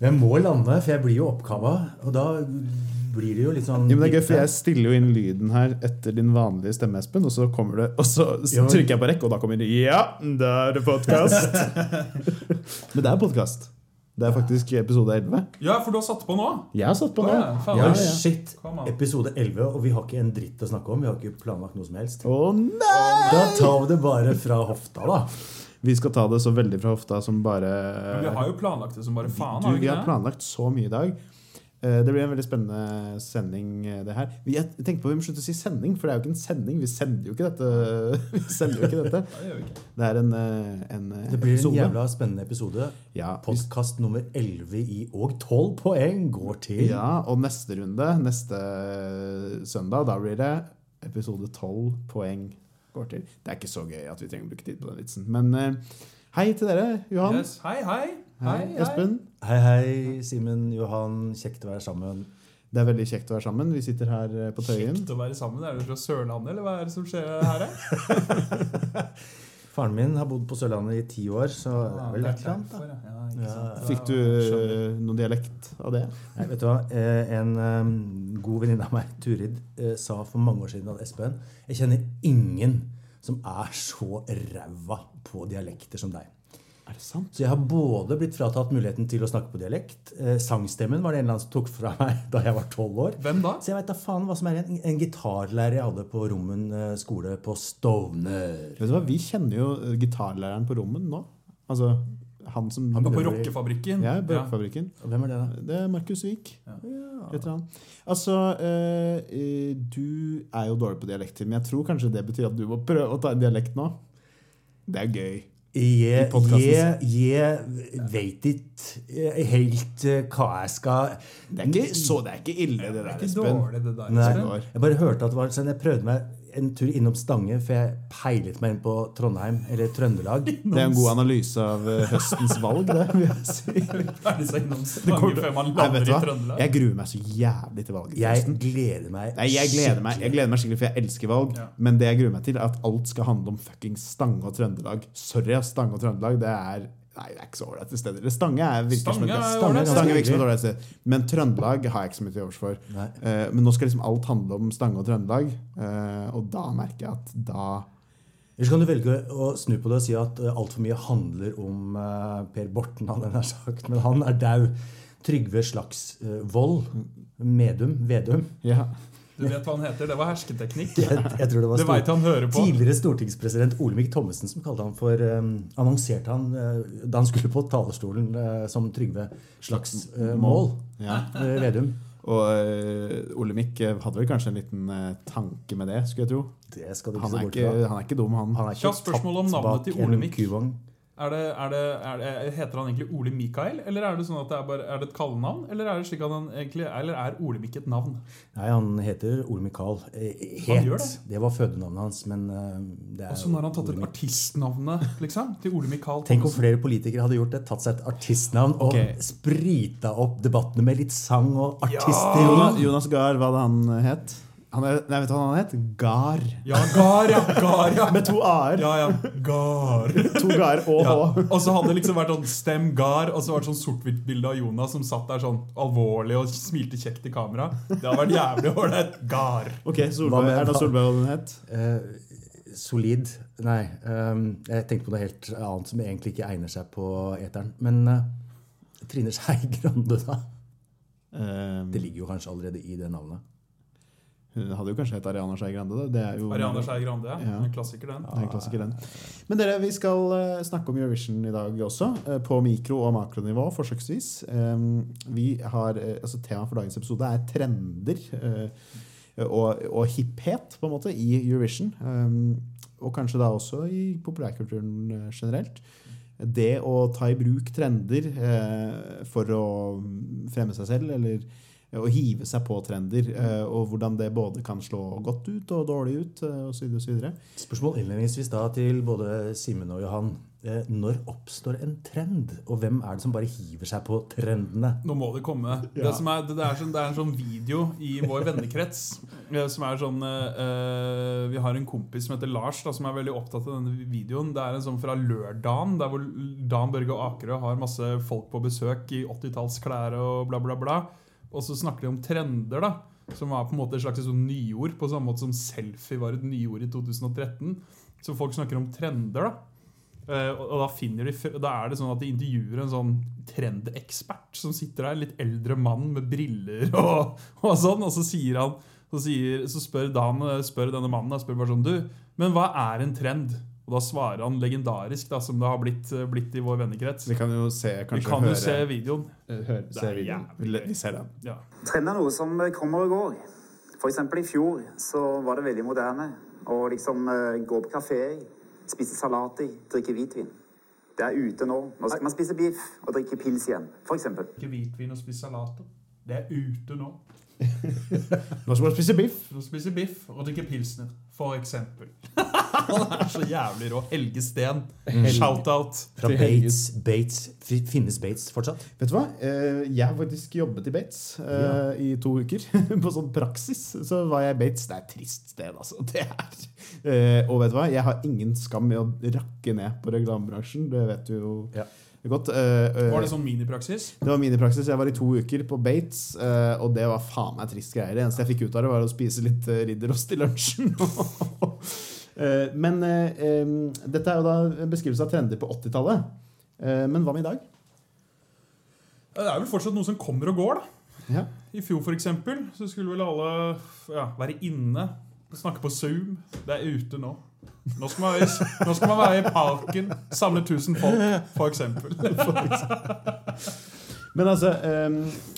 Jeg må lande, for jeg blir jo oppkava. Og da blir det jo litt sånn ja, men det er gøy, for Jeg stiller jo inn lyden her etter din vanlige stemme, Espen, og så kommer det, og så trykker jeg på rekk, og da kommer det Ja, da er det podkast! men det er podkast. Det er faktisk episode 11. Ja, for du har satt på nå? Jeg har satt på nå. ja. Ja, Ja, ja. shit. Episode 11, og vi har ikke en dritt å snakke om. Vi har ikke planlagt noe som helst. Å nei! Da tar vi det bare fra hofta, da. Vi skal ta det så veldig fra hofta som bare Men vi har jo planlagt det som bare faen. Du, vi har planlagt så mye i dag. Eh, Det blir en veldig spennende sending, eh, det her. Vi- Jeg tenkte på Vi må slutte å si sending, for det er jo ikke en sending. Vi sender jo ikke dette. Vi sender jo ikke dette. Det er en, eh, en Det blir en episode. jævla spennende episode. Ja, Podkast nummer 11 i og 12 poeng går til ja, og neste runde, neste søndag, da blir det episode 12 poeng går til. Det er ikke så gøy at vi trenger å bruke tid på den vitsen. Men eh, hei til dere, Johan. Yes. Hei, hei. Hei, hei. Espen. Hei, hei, Simen, Johan. Kjekt å være sammen. Det er veldig kjekt å være sammen. Vi sitter her eh, på Tøyen. Kjekt å være sammen. Er du fra Sørlandet, eller hva er det som skjer her? Faren min har bodd på Sørlandet i ti år, så det er vel et eller annet. ja. Ja, Ja. Fikk du Ja, eh, noen dialekt av det? Nei, vet du hva? Eh, En god venninne av meg, Turid, eh, sa for mange år siden at Espen, jeg kjenner ingen som er så ræva på dialekter som deg. Er det sant? Så jeg har både blitt fratatt muligheten til å snakke på dialekt. Eh, sangstemmen var det en eller annen som tok fra meg da jeg var tolv år. Hvem da? Så jeg veit da faen hva som er en, en gitarlærer jeg hadde på Rommen eh, skole på Stovner. Vet du hva, Vi kjenner jo eh, gitarlæreren på Rommen nå. Altså han som Han var på rockefabrikken. Ja, Ja. rockefabrikken Hvem er det, da? Det er Markus Vik. Ja. Heter han. Altså, eh, eh, du er jo dårlig på dialekter, men jeg tror kanskje det betyr at du må prøve å ta en dialekt nå. Det er gøy. Jeg, jeg, jeg veit ikke helt eh, hva jeg skal Det er ikke, så, det er ikke ille, det Det der, ikke Espen. dårlig, det der. Espen. jeg bare hørte at det var sånn Jeg prøvde meg en tur innom Stange, for jeg peilet meg inn på Trondheim, eller Trøndelag. Det er en god analyse av eh, høstens valg, det. vil jeg si. Ferdig seg innom Stange før man Nei, vet lander du i hva? Trøndelag. Jeg gruer meg så jævlig til valget. Jeg gleder meg Nei, jeg gleder meg jeg gleder meg skikkelig, for jeg elsker valg. Ja. Men det jeg gruer meg til, er at alt skal handle om fuckings Stange og Trøndelag. Sorry, Stange og Trøndelag, det er Nei, det er ikke så ålreit til Eller Stange er virker som Stange et er Stange. Stange virker som et ålreit sted. Men Trøndelag har jeg ikke så mye til overs for. Uh, Eh, men nå skal liksom alt handle om Stange og Trøndelag, uh, og da merker jeg at da Eller så kan du velge å snu på det og si at uh, altfor mye handler om uh, Per Borten, han har sagt, men han er daud. Trygve Slagsvold. Medum. Vedum. Ja. Du vet hva han heter? Det var hersketeknikk. Jeg, jeg tror det var Det han hører på. Tidligere stortingspresident Olemic Thommessen som kalte han for um, annonserte han uh, da han skulle på talerstolen uh, som Trygve slags uh, mål. ja. Uh, Vedum. Og uh, Olemic eh, hadde vel kanskje en liten tanke med det, skulle jeg tro. Det skal du ikke Han se er bort ikke, han er ikke dum, han. Han er ikke Kjapt spørsmål om navnet til Olemic. Er det, er det, er det, heter han egentlig Ole Mikael, eller er det sånn at det er, bare, er det et kallenavn? Eller er det slik at han egentlig, eller er Olemic et navn? Nei, han heter Ole Mikael. Eh, Han Het. gjør Det. det. var fødenavnet hans, men det er Og så har han tatt et artistnavnet liksom, til Ole Mikael. Tenk om flere politikere hadde gjort det. Tatt seg et artistnavn og Ok. sprita opp debattene med litt sang og artister. Jonas, Jonas Gahr, hva hadde han het? Han er, nei, vet du hva han het? Gar. Ja, Gar, ja! Gar, ja. Med to a-er. Ja, ja. Gar. To Gar og Ja. H. Og så hadde det liksom vært sånn Stem Gar, og så var det sånn sort-hvitt-bilde av Jonas som satt der sånn alvorlig og smilte kjekt i kamera. Det hadde vært jævlig ålreit. Gar. Ok, Solberg, Erna Solberg, hva den het? Uh, solid Nei. um, jeg tenkte på noe helt annet som egentlig ikke egner seg på eteren. Men uh, Trine Skei Grande, da? Um, Det ligger jo kanskje allerede i det navnet. Hun hadde jo kanskje hett Ariana Skei Grande. Det er jo Ariana Skei Grande, ja. Ja. En klassiker, den. Det er en klassiker, den. Men dere, vi skal eh, snakke om Eurovision i dag også. eh, På mikro- og makronivå, forsøksvis. Vi har, eh, altså Temaet for dagens episode er trender og, og hipphet på en måte i Eurovision. Og kanskje da også i populærkulturen generelt. Det å ta i bruk trender eh, for å fremme seg selv, eller å hive seg på trender, eh, og hvordan det både kan slå godt ut og dårlig ut, eh, osv. osv. Spørsmål innledningsvis da til både Simen og Johan. Eh, Når oppstår en trend, og hvem er det som bare hiver seg på trendene? Nå må det komme. Det, Ja. som er, det, er sånn, det er en sånn video i vår vennekrets eh, som er sånn eh, eh, Vi har en kompis som heter Lars, da, som er veldig opptatt av denne videoen. Det er en sånn fra lørdagen, der hvor Dan Børge Akerø har masse folk på besøk i 80-tallsklær og bla, bla, bla. Og så snakker de om trender, da. Som var på en måte et slags sånn nyord, på samme måte som selfie var et nyord i 2013. Så folk snakker om trender, da. Uh, og da, de, da er det sånn at de intervjuer en sånn trendekspert som sitter der, litt eldre mann med briller og, og sånn, og så han så, sier, så spør, Dan, spør denne mannen spør bare sånn, du, men hva er en trend? Og da svarer han legendarisk, da, som det har blitt, blitt i vår vennekrets. Vi kan jo se, kanskje, Vi kan kan jo se videoen. eh, høre se er videoen. jævlig Vi, vi ser den. Ja. Trend er noe som kommer og går. Eksempel i fjor så var det veldig moderne å liksom eh, gå på kafé, spise salater, drikke hvitvin. Det er ute nå. Nå skal man spise biff og drikke pils igjen, for eksempel. Ikke hvitvin og spise salater. Det er ute nå. Nå skal man spise biff. Nå spise biff og drikke pilsner, for eksempel. Han er så jævlig rå. Helge Steen. Shout-out. Fra Til Bates. Bates. Finnes Bates fortsatt? Vet du hva? Eh, Jeg har faktisk jobbet i Bates eh, Ja. i to uker. På sånn praksis så var jeg Bates. Det er et trist sted, altså. Det er. Eh, Og vet du hva? Jeg har ingen skam i å rakke ned på reklamebransjen. Det vet du jo Ja. godt. Var det sånn minipraksis? Det var minipraksis. Jeg var i to uker på Bates, eh, og det var faen meg trist greier. Det eneste jeg fikk ut av det, var å spise litt ridderost i lunsjen. Eh, Men eh, dette er jo da en beskrivelse av trender på 80-tallet. Eh, Men hva med i dag? Det er vel fortsatt noe som kommer og går, da. Ja. I fjor for eksempel, så skulle vel alle ja, være inne, snakke på Zoom. Det er ute nå. Nå skal, man være, nå skal man være i parken, samle 1000 folk, for eksempel. for eksempel. Men altså um,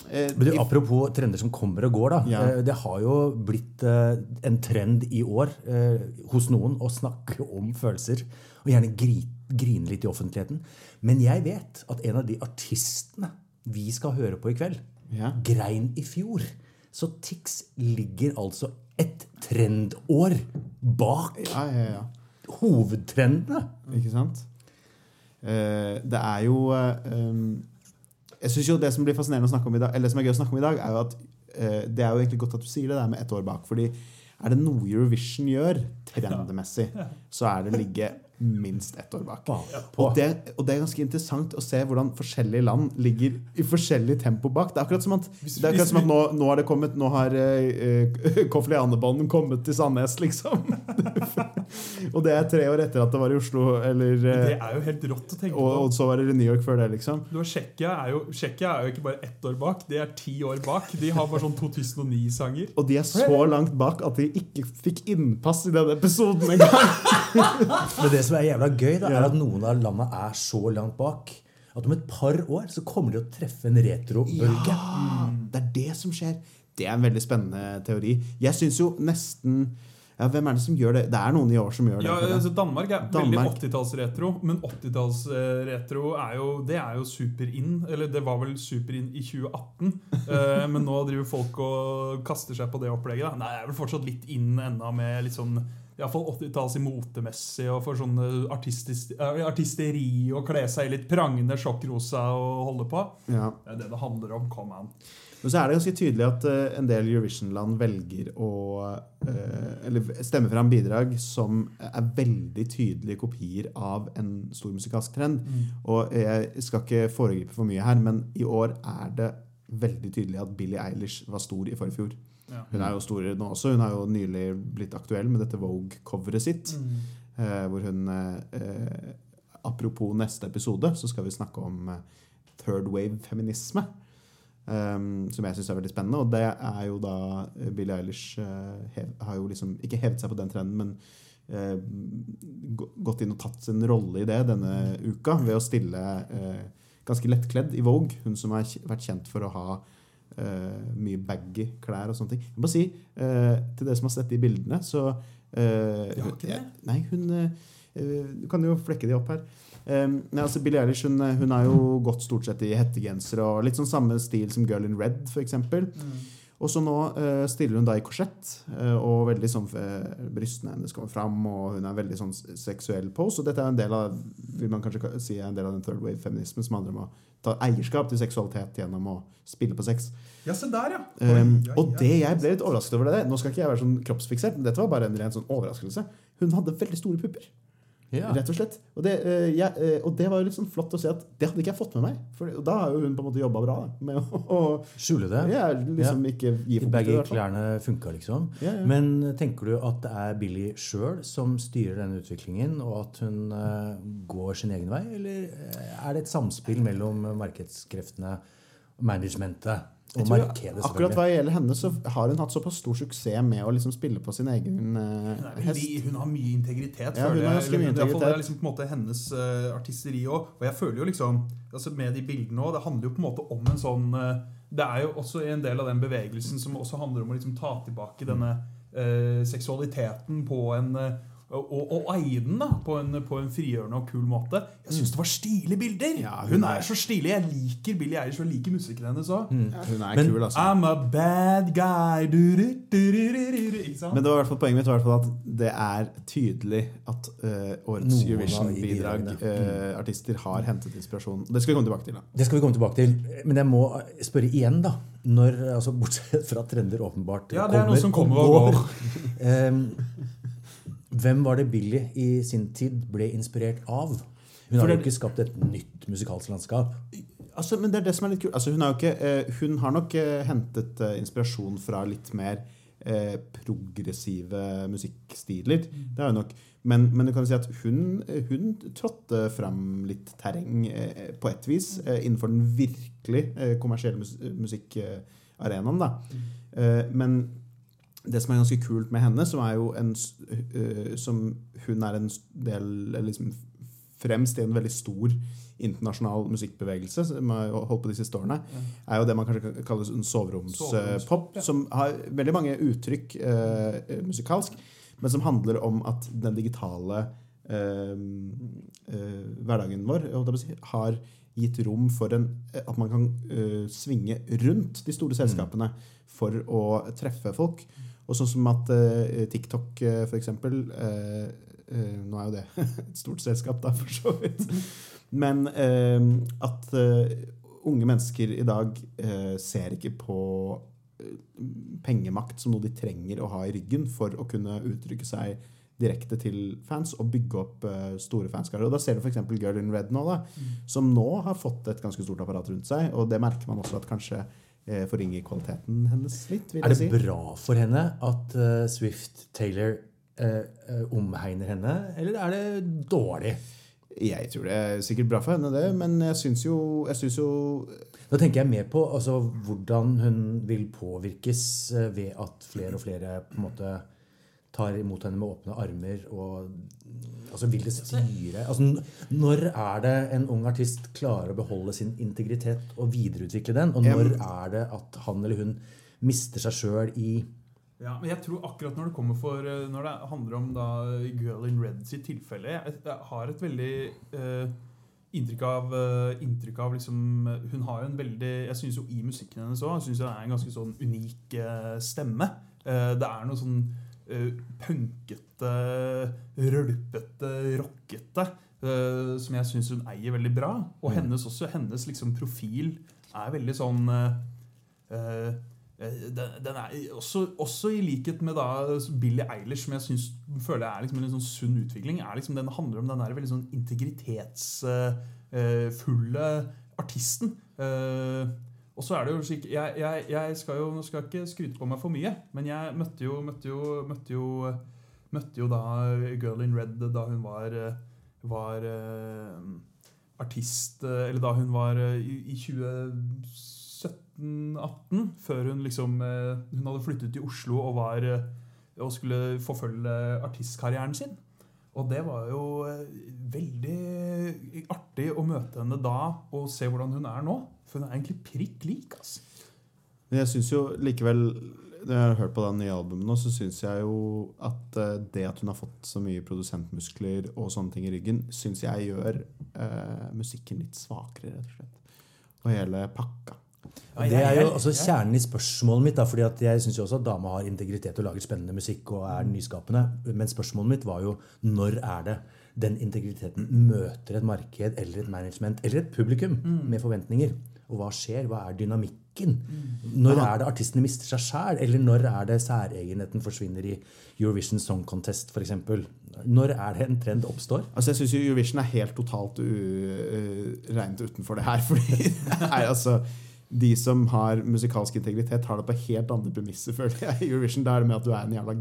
eh, Men du, apropos trender som kommer og går. da. Ja. Eh, Det har jo blitt eh, en trend i år eh, hos noen å snakke om følelser. Og gjerne gri, grine litt i offentligheten. Men jeg vet at en av de artistene vi skal høre på i kveld, Ja. grein i fjor. Så Tix ligger altså et trendår bak Ja, ja, ja. hovedtrendene. Ikke sant? Eh, det er jo eh, em, Jeg synes jo det som blir fascinerende å snakke om i dag, eller det som er gøy å snakke om i dag, er jo at uh, det er jo egentlig godt at du sier det der med ett år bak. fordi er det noe Eurovision gjør trendmessig, så er det å ligge minst ett år bak. Og det, og det er ganske interessant å se hvordan forskjellige land ligger i forskjellig tempo bak. Det er akkurat som at, det er akkurat som at nå, nå har det kommet Nå har uh, Koffli Annebånd kommet til Sandnes, liksom. og det er tre år etter at det var i Oslo, eller eh, Det er jo helt rått å tenke på. og så var det i New York før det, liksom. Du Tsjekkia er, jo, er jo ikke bare ett år bak, det er ti år bak. De har bare sånn 2009-sanger. Og de er så langt bak at de ikke fikk innpass i denne episoden engang. Men det som er jævla gøy, da, er at noen av landene er så langt bak at om et par år så kommer de å treffe en retrobølge. Det er det som skjer. Det er en veldig spennende teori. Jeg syns jo nesten ja, Hvem er det som gjør det? Det er noen i år som gjør det. Ja, altså Danmark er Danmark. veldig 80-tallsretro, men 80-tallsretro er jo Det er jo super in. Eller det var vel super in i 2018, eh, men nå driver folk og kaster seg på det opplegget. Da. Nei, det er vel fortsatt litt in ennå med litt sånn Iallfall 80-talls i motemessig og for sånn eh, artisteri og kle seg i litt prangende sjokkrosa og holde på. Ja. Det er det det handler om. Come on. Men så er det ganske tydelig at eh, en del Eurovision-land velger å eh, Eller stemmer fram bidrag som er veldig tydelige kopier av en stor musikalsk trend. Og jeg skal ikke foregripe for mye her, men i år er det veldig tydelig at Billie Eilish var stor i forfjor. Ja. Hun er jo stor nå også. Hun har jo nylig blitt aktuell med dette Vogue-coveret sitt. eh, hvor hun eh, eh, Apropos neste episode, så skal vi snakke om eh, third wave-feminisme. Um, som jeg syns er veldig spennende. Og det er jo da eh, Billie Eilish uh, hev, har jo liksom ikke hevet seg på den trenden, men uh, gått inn og tatt sin rolle i det denne uka ved å stille uh, ganske lettkledd i Vogue. Hun som har vært kjent for å ha eh, mye baggy klær og sånne ting. Jeg må si, eh, til dere som har sett de bildene, så eh, Jeg ikke. Nei, hun eh, eh, Du kan jo flekke de opp her. Um, nei, altså Billie Eilish hun, hun har jo gått stort sett i hettegenser og litt sånn samme stil som Girl in Red, f.eks. Mm. Og så nå uh, stiller hun da i korsett, uh, og veldig sånn uh, brystene hennes kommer fram, og hun er veldig sånn seksuell pose. Og dette er en del av vil man kanskje si er en del av den third wave-feminismen som handler om å ta eierskap til seksualitet gjennom å spille på sex. Ja, se der, ja. Um, og det jeg ble litt overrasket over det Nå skal ikke jeg være sånn kroppsfiksert, men dette var bare en ren sånn overraskelse. Hun hadde veldig store pupper. Ja. Rett og slett. Og det, uh, jeg, uh, og det var jo litt sånn flott å se at det hadde ikke jeg fått med meg. For da har jo hun på en måte jobba bra. Med å, å Skjule det. ja, liksom ikke gi fokus fall. klærne funka, liksom. Ja, ja. Men tenker du at det er Billie sjøl som styrer denne utviklingen, og at hun uh, går sin egen vei, eller eh, er det et samspill mellom markedskreftene, og managementet Jeg og tror markedet, akkurat hva gjelder henne, så har hun hatt såpass stor suksess med å liksom spille på sin egen uh, hest. hun har mye integritet. Ja, hun har jeg. mye Eller, i hvert fall, Det er liksom på en måte hennes uh, artisteri òg. Og jeg føler jo liksom altså Med de bildene òg Det handler jo på en måte om en sånn uh, Det er jo også en del av den bevegelsen som også handler om å liksom ta tilbake denne seksualiteten på en og, og, eie den da, på en, på en frigjørende og kul måte. Jeg syns det var stilige bilder! Ja, hun, hun er så stilig. Jeg liker Billie Eilish og liker musikken hennes òg. Ja, hun er Men- kul, altså. I'm a bad guy du, du, du, du, du, du, du, Ikke? Men det var i hvert fall poenget mitt var i hvert fall at det er tydelig at uh, årets Noen Eurovision-bidrag bidragene. eh, artister har hentet inspirasjon. Det skal vi komme tilbake til. da. Det skal vi komme tilbake til. Men jeg må spørre igjen, da. Når, altså Bortsett fra trender åpenbart Ja, det er noe som kommer og går. Em, hvem var det Billy i sin tid ble inspirert av? Hun har jo ikke skapt et nytt musikalsk landskap. Altså, men det er det som er litt kult. Altså, hun, ikke, eh, hun har nok eh, hentet eh, inspirasjon fra litt mer progressive musikkstiler. Det har hun nok. Men, men du kan si at hun, hun trådte fram litt terreng på et vis innenfor den virkelig kommersielle mus musikkarenaen. da. Eh, men det som er ganske kult med henne, som er jo en øh, som Hun er en del eller liksom fremst i en veldig stor internasjonal musikkbevegelse som har holdt på de siste årene, er jo det man kanskje kaller en soveromspop, Soveromspop, ja. som har veldig mange uttrykk uh, musikalsk, men som handler om at den digitale uh, hverdagen vår holdt jeg si, har gitt rom for en, at man kan svinge rundt de store selskapene for å treffe folk. Og sånn som at øh, TikTok, øh, for eksempel øh, øh, Nå er jo det et stort selskap, da, for så vidt. Men øh, at øh, unge mennesker i dag ser ikke på pengemakt som noe de trenger å ha i ryggen for å kunne uttrykke seg direkte til fans og bygge opp uh, store fanskarer. Og Da ser du f.eks. Girl in Red nå, da, som nå har fått et ganske stort apparat rundt seg. Og det merker man også at kanskje eh, forringer kvaliteten hennes litt. vil Er det si. bra for henne at uh, Swift Taylor uh, omhegner henne, eller er det dårlig? Jeg tror det er sikkert bra for henne, det, men jeg syns jo, jeg jo Da tenker jeg mer på altså, hvordan hun vil påvirkes ved at flere og flere på en måte tar imot henne med åpne armer. og altså Vil det styre altså, Når er det en ung artist klarer å beholde sin integritet og videreutvikle den? Og når er det at han eller hun mister seg sjøl i Ja, men jeg tror akkurat når det kommer for eh, Når det handler om da Girl in Red sitt tilfelle Jeg, jeg har et veldig eh, inntrykk av, eh, inntrykk av liksom, eh, Hun har jo en veldig Jeg syns jo i musikken hennes òg det er en ganske sånn unik eh, stemme. Eh, det er noe sånn eh, punkete, rølpete, rockete eh, som jeg syns hun eier veldig bra. Og hennes også, hennes liksom profil er veldig sånn eh, eh, Eh, den, er også, også i likhet med da Billie Eilish, som jeg synes, føler er liksom en litt sånn sunn utvikling, er liksom den handler om den der veldig sånn integritetsfulle artisten. Og så er det jo slik jeg, jeg, jeg skal jo, Nå skal jeg ikke skryte på meg for mye, men jeg møtte jo, møtte jo, møtte jo, møtte jo da Girl in Red da hun var, var eh, artist eh, Eller da hun var eh, i, i 2017-18, før hun liksom Hun hadde flyttet til Oslo og var og skulle forfølge artistkarrieren sin. Og det var jo veldig artig å møte henne da og se hvordan hun er nå. For hun er egentlig prikk lik. altså. Men jeg syns jo likevel Når jeg har hørt på det nye albumet nå, så syns jeg jo at eh, det at hun har fått så mye produsentmuskler og sånne ting i ryggen, syns jeg gjør eh, musikken litt svakere, rett og slett. Og hele pakka. Og det er jo også kjernen i spørsmålet mitt. Da, fordi at Jeg syns også at dama har integritet og lager spennende musikk og er nyskapende. Men spørsmålet mitt var jo når er det den integriteten møter et marked eller et management eller et publikum med forventninger? Og hva skjer? Hva er dynamikken? Når er det artistene mister seg sjæl? Eller når er det særegenheten forsvinner i Eurovision Song Contest f.eks.? Når er det en trend oppstår? Altså Jeg syns Eurovision er helt totalt uregnet utenfor det her. Fordi det er altså de som har musikalsk integritet, har det på helt andre premisser, føler jeg. i Eurovision da er det med at du er en jævla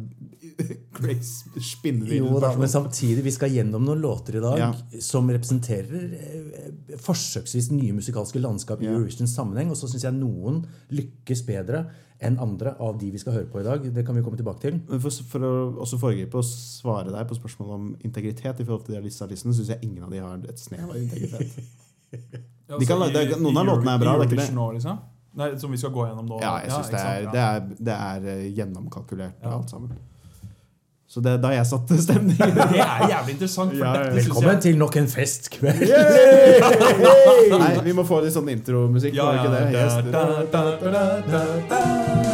crazy spinnvill Jo da, men samtidig, vi skal gjennom noen låter i dag Ja. som representerer eh, forsøksvis nye musikalske landskap i Ja. Eurovisions sammenheng. Og så syns jeg noen lykkes bedre enn andre av de vi skal høre på i dag. Det kan vi komme tilbake til. For, for å også foregripe og svare deg på spørsmålet om integritet, i forhold til de disse artistene, syns jeg ingen av de har et snev av integritet. Ja, De kan så det er- noen av låtene er bra, det er ikke det? Nå, liksom? Nei, Som vi skal gå gjennom nå? Ja, jeg synes det, er, sant? det, er, det er eh, gjennomkalkulert alt sammen. Så det, da jeg satt stemning. Det er jævlig interessant. For Ja, ja. dette Velkommen jeg, til nok en festkveld. Nei, vi må få litt sånn intromusikk. Ja, ja, det ja, det? da, da, da,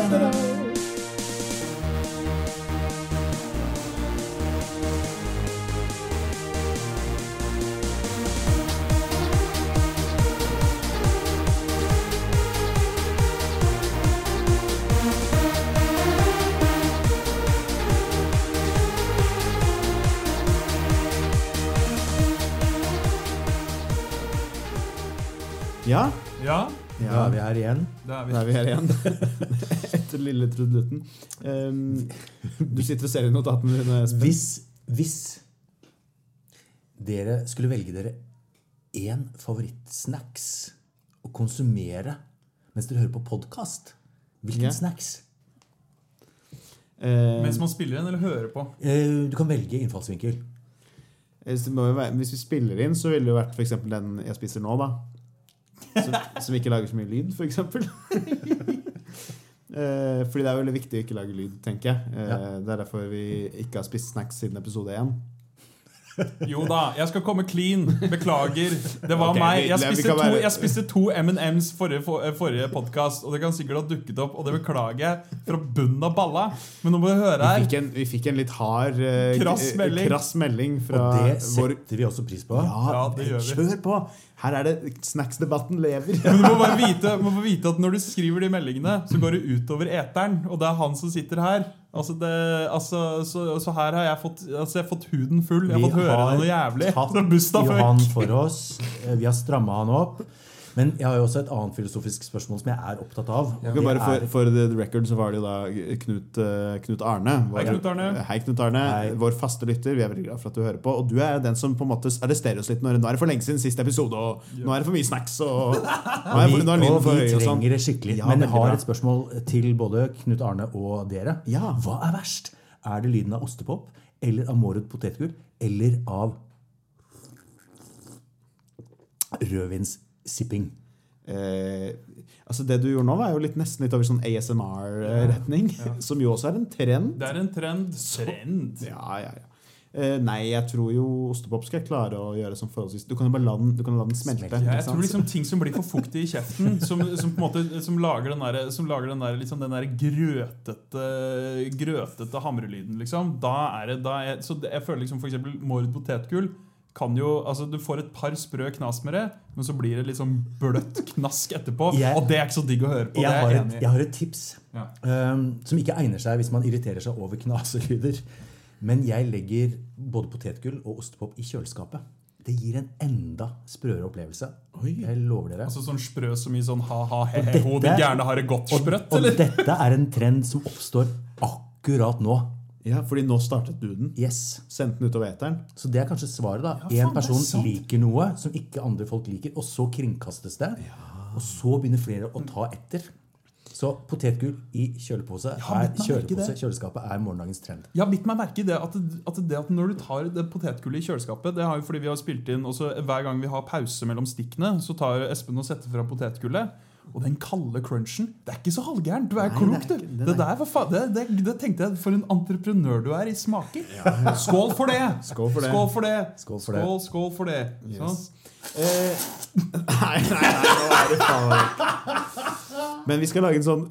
da er vi her igjen. Etter lille trudelutten. Um, du sitter og ser i notatene dine. Hvis, hvis dere skulle velge dere én favorittsnacks å konsumere mens dere hører på podkast, hvilken yeah. snacks? Uh, Mens man spiller inn, eller hører på. Uh, Du kan velge innfallsvinkel. Eh, hvis vi spiller inn, så ville det vært for eksempel den jeg spiser nå, da. Som, som ikke lager så mye lyd, for eksempel. Eh, fordi det er veldig viktig å ikke lage lyd, tenker jeg. Eh, Det er derfor vi ikke har spist snacks siden episode én. Jo da, jeg skal komme clean. Beklager. Det var okay, meg. Jeg spiste to, jeg spiste to M&M's forrige, for, forrige podkast, og det kan sikkert ha dukket opp, og det beklager jeg fra bunnen av balla. Men nå må du høre Vi her. fikk en, vi fikk en litt hard uh, Krass eh, melding. krass melding fra Og det vår setter vi også pris på. Ja, Ja, det gjør vi. kjør på! Her er det Snacks-debatten lever. Men du må bare vite, må bare vite at når du skriver de meldingene, så går det utover eteren. Og det er han som sitter her. Altså det, altså, så, så her har jeg fått, altså jeg har fått huden full. Jeg har Vi fått høre har noe jævlig. Vi har tatt Johan for oss. Eh, Vi har stramma han opp. Men jeg har jo også et annet filosofisk spørsmål som jeg er opptatt av. Ja. Bare for, for the record så var det jo da Knut, eh, Knut Arne. Hei, Knut Arne. Hei, Knut Arne. Hei. Vår faste lytter. Vi er veldig glad for at du hører på. Og du er den som på en måte arresterer oss litt når nå er det for lenge siden siste episode, og nå er det for mye snacks, og nå er, vi, nå er og for vi høy og sånn. trenger det skikkelig. Ja, Men jeg har et spørsmål til både Knut Arne og dere. Ja. Hva er verst? Er det lyden av ostepop, eller av Mårud potetgull, eller av rødvinssipping? Eh, altså Det du gjorde nå, var jo litt nesten litt over sånn ASMR-retning. Som jo også er en trend. Det er en trend. Trend? Ja, ja, ja. Eh, nei, jeg tror jo ostepop skal jeg klare å gjøre som forholdsvis Du kan jo bare la den, du kan la den smelte. Smelte. Ja, jeg tror liksom ting som blir for fuktig i kjeften, som, som på en måte som lager den der, som lager den der, liksom, den der grøtete, grøtete hamrelyden, liksom. Da er det, da er, så det, jeg føler liksom eksempel Mord potetgull kan jo, altså Du får et par sprø knas med det, men så blir det liksom bløtt knask etterpå. Jeg- og det er ikke så digg å høre på. Jeg det har, et, jeg har et tips Ja. um, som ikke egner seg hvis man irriterer seg over knaselyder. Men jeg legger både potetgull og ostepop i kjøleskapet. Det gir en enda sprøere opplevelse. Oi. Jeg lover dere. Altså sånn sprø som i sånn ha-ha-he-he-ho, de gærne har det godt Og, sprøtt, og eller? dette er en trend som oppstår akkurat nå. Ja, fordi nå startet du den. Yes. Sendte den utover eteren. Så det er kanskje svaret. da. Ja, En er person liker noe som ikke andre folk liker, og så kringkastes det. Og så begynner flere å ta etter. Så potetgull i kjølepose Ja, er kjølepose, kjøleskapet er morgendagens trend. Jeg har bitt meg merke i det at, at det at når du tar det potetgullet i kjøleskapet Det har jo fordi vi har spilt inn også Hver gang vi har pause mellom stikkene, så tar Espen og setter fra potetgullet. Og den kalde crunchen. Det er ikke så halvgærent. Du er Nei, klok, du. Det, det Det, er- der, faen, det, det, det tenkte jeg For en entreprenør du er i smaker. Skål for det! Skål for det. Skål for det. Skål for det. Skål, skål for det. Yes. Sånn. Eh, nei, nei, nei, nå er det faen Men vi skal lage en sånn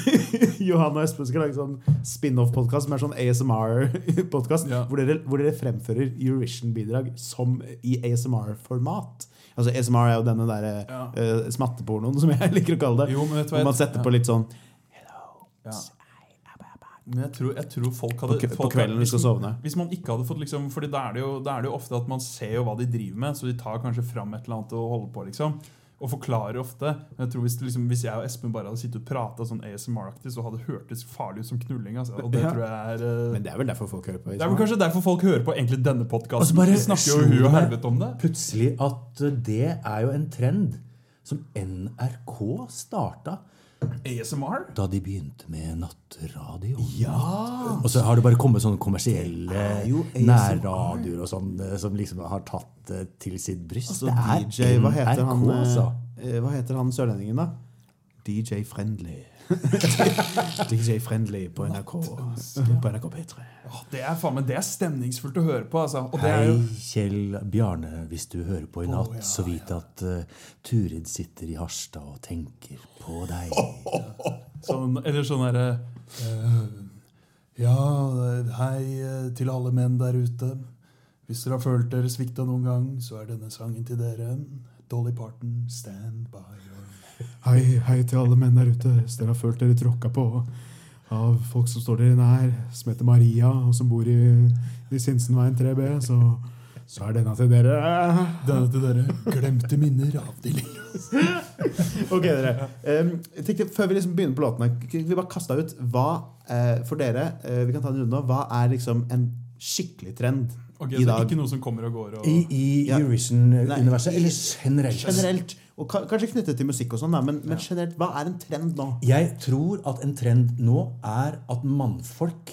Johan og Espen skal lage en sånn spin-off-podkast som er sånn ASMR-podkast. Ja. Hvor, hvor dere fremfører Eurovision-bidrag som i ASMR-format. Altså ASMR er jo denne der Ja. uh, smattepornoen som jeg liker å kalle det. Jo, men vet du hva Hvor man setter på litt sånn Hello, Ja. Men jeg tror, jeg tror folk hadde På på kvelden hvis, du skal sovne. Hvis man ikke hadde fått liksom Fordi da er, det jo, da er det jo ofte at man ser jo hva de driver med, så de tar kanskje fram et eller annet og holder på, liksom. Og forklarer ofte. Men jeg tror hvis, liksom, hvis jeg og Espen bare hadde sittet og prata sånn ASMR-aktig, så hadde det hørtes farlig ut som knulling. Altså. Og det Ja. tror jeg er uh, Men det er vel derfor folk hører på Det er vel kanskje derfor folk hører på egentlig denne podkasten. Vi snakker jo hun hu og helvete om det. Plutselig at det er jo en trend som NRK starta ASMR? da de begynte med nattradio. Og så har det bare kommet sånne kommersielle nærradioer og sånn eh, som liksom har tatt det til sitt bryst. Altså, det er DJ, hva heter han, NRK, altså. eh, hva heter han sørlendingen, da? DJ Friendly. DJ Friendly på NRK. På NRK P3. Oh, Det er faen det er stemningsfullt å høre på. Altså. Hei, Kjell Bjarne, hvis du hører på i natt, ja, så vit at uh, Turid sitter i Harstad og tenker på deg. Sånn, eller sånn derre uh, Ja, hei eh, til alle menn der ute. Hvis dere har følt dere svikta noen gang, så er denne sangen til dere. Dolly Parton, Stand by Hei, hei til alle menn der ute. Hvis dere har følt dere tråkka på av folk som står dere nær, som heter Maria, og som bor i, i Sinsenveien 3B, så, så er denne til dere. Denne til dere. Glemte minner avdeling. Ok, dere. Um, tenkte, før vi liksom begynner på låtene, kan vi bare kaste ut hva uh, for dere uh, Vi kan ta en runde nå. Hva er liksom en skikkelig trend Ok, i dag? Ikke noe som kommer og går. Og, I, i Ja. Eurovision-universet, eller generelt? Generelt. Og kanskje knyttet til musikk og sånn, men, men generelt, hva er en trend nå? Jeg tror at en trend nå er at mannfolk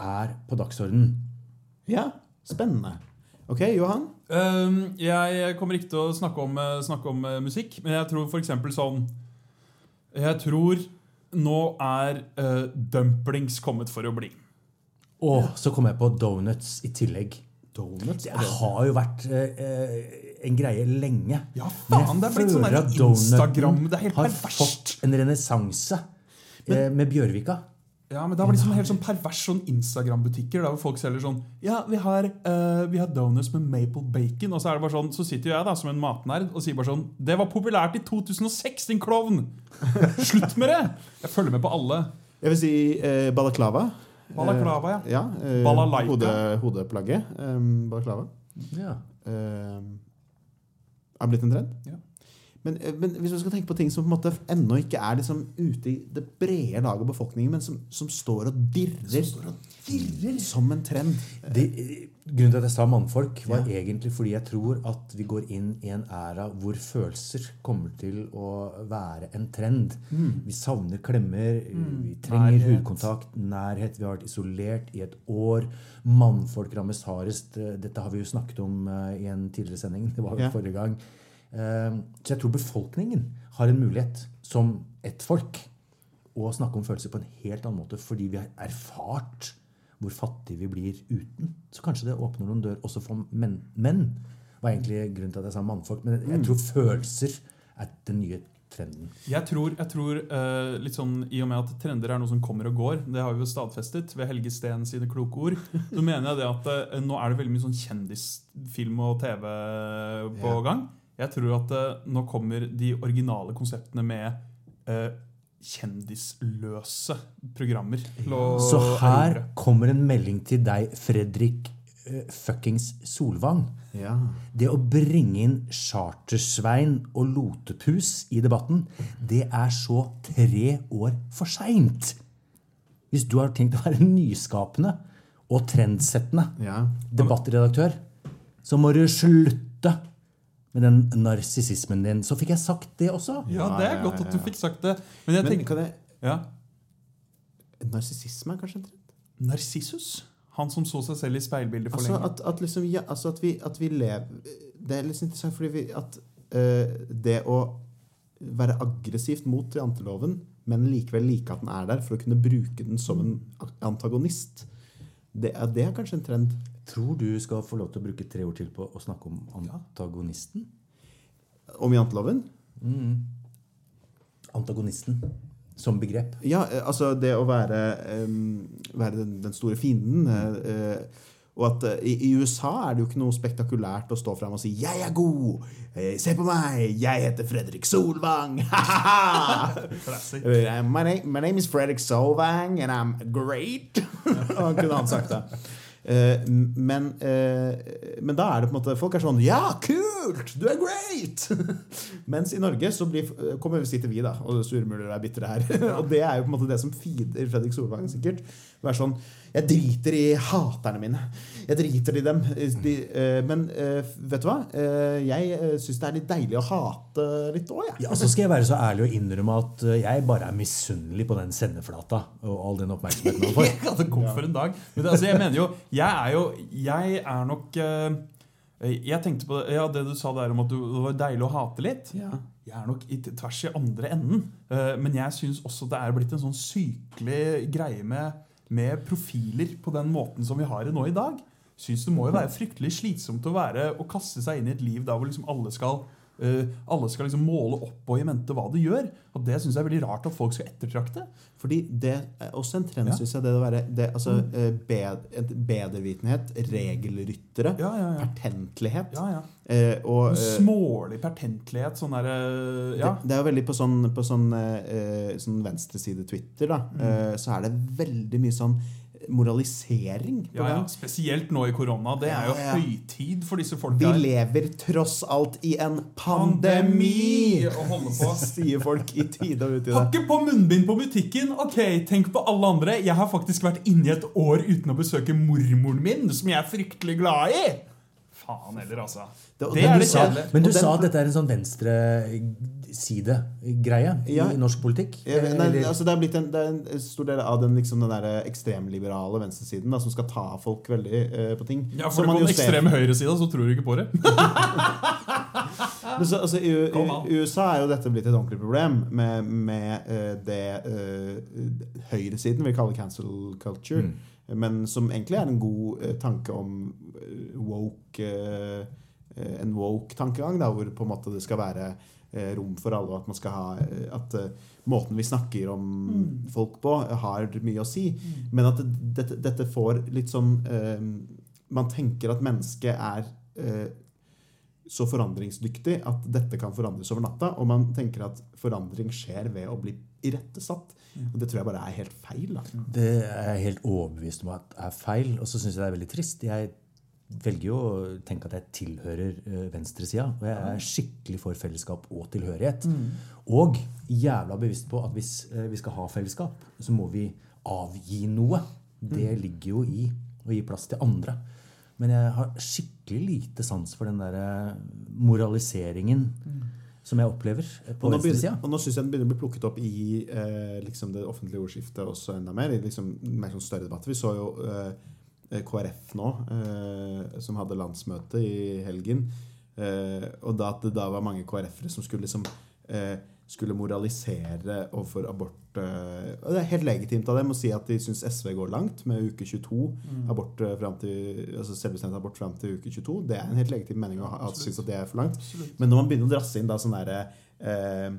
er på dagsordenen. Ja, spennende. Ok, Johan? Um, jeg kommer ikke til å snakke om, eh, snakke om eh, musikk, men jeg tror f.eks. sånn Jeg tror nå er uh, dumplings kommet for å bli. Og så kom jeg på donuts i tillegg. Donuts? Det har jo vært eh, en greie lenge. Ja, Men faen, jeg det er blitt sånn der at Instagram Det er helt har perverst. fått en renessanse eh, med Bjørvika. Ja, men Da var det liksom helt sånn pervers sånn Instagram-butikker der hvor folk selger sånn Ja, vi har, uh, vi har donuts med maple bacon. Og så er det bare sånn, så sitter jeg da som en matnerd og sier bare sånn Det var populært i 2006, din klovn! Slutt med det! Jeg følger med på alle. Jeg vil si eh, balaklava. Balaklava, ja. Eh, ja eh, Balalaika. hode, hodeplagget. Um, balaklava. Ja. Eh, har blitt en trend. Ja. Men, eh, men hvis du skal tenke på ting som på en måte ennå ikke er liksom ute i det brede laget av befolkningen, men som, som står og dirrer som en trend Det, grunnen til at jeg sa mannfolk, var egentlig fordi jeg tror at vi går inn i en æra hvor følelser kommer til å være en trend. Vi savner klemmer, vi trenger Nærhet. hudkontakt, nærhet. Vi har vært isolert i et år. Mannfolk rammes hardest. Dette har vi jo snakket om eh, i en tidligere sending. Det var jo Ja. forrige gang. Eh, Så jeg tror befolkningen har en mulighet, som ett folk, å snakke om følelser på en helt annen måte fordi vi har erfart hvor fattige vi blir uten. Så kanskje det åpner noen dør også for menn. Menn var egentlig grunnen til at jeg sa mannfolk. Men jeg tror følelser er den nye trenden. Jeg tror, jeg tror eh, litt sånn, I og med at trender er noe som kommer og går, det har vi jo stadfestet ved Helge Steen sine kloke ord, så mener jeg det at eh, nå er det veldig mye sånn kjendisfilm og TV på gang. Jeg tror at eh, nå kommer de originale konseptene med eh, kjendisløse programmer. Så her kommer en melding til deg, Fredrik eh, fuckings Solvang. Ja. Det å bringe inn Chartersvein og Lotepus i debatten, det er så tre år for seint. Hvis du har tenkt å være nyskapende og trendsettende ja. debattredaktør, så må du slutte med den narsissismen din. Så fikk jeg sagt det også. Ja, det er godt at du fikk sagt det. Men jeg Men tenker jeg ja. Narsissisme er kanskje en trend? Narsissus? Han som så seg selv i speilbildet for Altså lenge. at, at, liksom, ja, altså at, vi, at vi lever Det er litt interessant fordi vi, at uh, det å være aggressivt mot janteloven, men likevel like at den er der, for å kunne bruke den som en antagonist. Det er, det er kanskje en trend. Tror du skal få lov til å bruke tre ord til på å snakke om antagonisten? Om janteloven? Antagonisten som begrep. Ja, eh, altså det å være, være den, den store fienden eh, eh, Og at i, USA er det jo ikke noe spektakulært å stå fram og si 'Jeg er god! Se på meg! Jeg heter Fredrik Solvang!' My, name, my name is Fredrik Solvang, and I'm great. Han kunne han sagt det. Eh, men, eh, men da er det på en måte folk er sånn Ja, kult! Du er great! Mens i Norge så blir, kommer sitter vi, da, og surmuler er bitre her. og det er jo på en måte det som feeder Fredrik Solvang, sikkert. Være sånn Jeg driter i haterne mine. Jeg driter i dem. De, uh, men uh, vet du hva? Eh, jeg syns det er litt deilig å hate litt òg, jeg. Ja, så skal jeg være så ærlig og innrømme at jeg bare er misunnelig på den sendeflata og all den oppmerksomheten han får. Ja, det kom for en dag. Men det, altså, jeg mener jo Jeg er jo Jeg er nok Jeg tenkte på ja, det du sa der om at det var deilig å hate litt. Ja. Jeg er nok i tvers i andre enden. Men jeg syns også det er blitt en sånn sykelig greie med, med profiler på den måten som vi har det nå i dag. Syns det må jo være fryktelig slitsomt å være å kaste seg inn i et liv der hvor liksom alle skal Uh, alle skal liksom måle opp og i mente hva du gjør. Og Det syns jeg er veldig rart at folk skal ettertrakte. Fordi det er også en trend, Ja. synes jeg. Det å være det, altså, uh, bed, Bedrevitenhet, regelryttere, Ja, ja, ja. pertentlighet. ja, ja. Eh, og, En Smålig pertentlighet. Sånn ja. det, det er jo veldig på sånn, på sånn, sånn venstreside-Twitter, da. Mm. Så er det veldig mye sånn moralisering på Ja, ja, spesielt nå i korona. Det er jo Ja, ja. høytid for disse Vi folka. her. lever tross alt i en pandemi! pandemi holde på. Sier folk i tide og utide. Har ikke på munnbind på butikken? Ok, tenk på alle andre. Jeg har faktisk vært inne i et år uten å besøke mormoren min, som jeg er fryktelig glad i. Faen heller, altså. Det- Det er det kjedelige. Men du den- sa at dette er en sånn venstreside-greie Ja. i norsk politikk? Ja, Nei, altså det, er blitt en, det er en stor del av den, liksom, den der ekstremliberale venstresiden da, som skal ta folk veldig uh, på ting. Ja, for man På den ekstreme høyresida så tror du ikke på det. Men så, altså, i, i, USA er jo dette blitt et ordentlig problem med, med uh, det uh, høyresiden vil kalle cancel culture. Mm. Men som egentlig er en god eh, tanke om eh, woke eh, eh, En woke-tankegang, da, hvor på en måte det skal være eh, rom for alle, og at man skal ha eh, At eh, måten vi snakker om Mm. folk på, har mye å si. Men at dette, dette får litt sånn eh, Man tenker at mennesket er eh, så forandringsdyktig at dette kan forandres over natta. Og man tenker at forandring skjer ved å bli irettesatt. Og det tror jeg bare er helt feil. Da. Det er jeg helt overbevist om at er feil. Og så syns jeg det er veldig trist. Jeg velger jo å tenke at jeg tilhører uh, venstresida. Og jeg er skikkelig for fellesskap og tilhørighet. Og jævla bevisst på at hvis eh, vi skal ha fellesskap, så må vi avgi noe. Det ligger jo i å gi plass til andre. Men jeg har skikkelig lite sans for den der eh, moraliseringen som jeg opplever eh, på Og nå, venstresida. og nå syns jeg den begynner å bli plukket opp i eh, liksom det offentlige ordskiftet også enda mer. I liksom mer sånn større debatter. Vi så jo eh, KrF nå, eh, som hadde landsmøte i helgen. Eh, og da at det da var mange KrF-ere som skulle liksom eh, skulle moralisere overfor abort. eh, og Det er helt legitimt av dem å si at de syns SV går langt med uke 22. Abort eh, frem til, altså Selvbestemt abort fram til uke 22. Det er en helt legitim mening å ha, synes at det er for langt. Men når man begynner å drasse inn da sånn derre eh,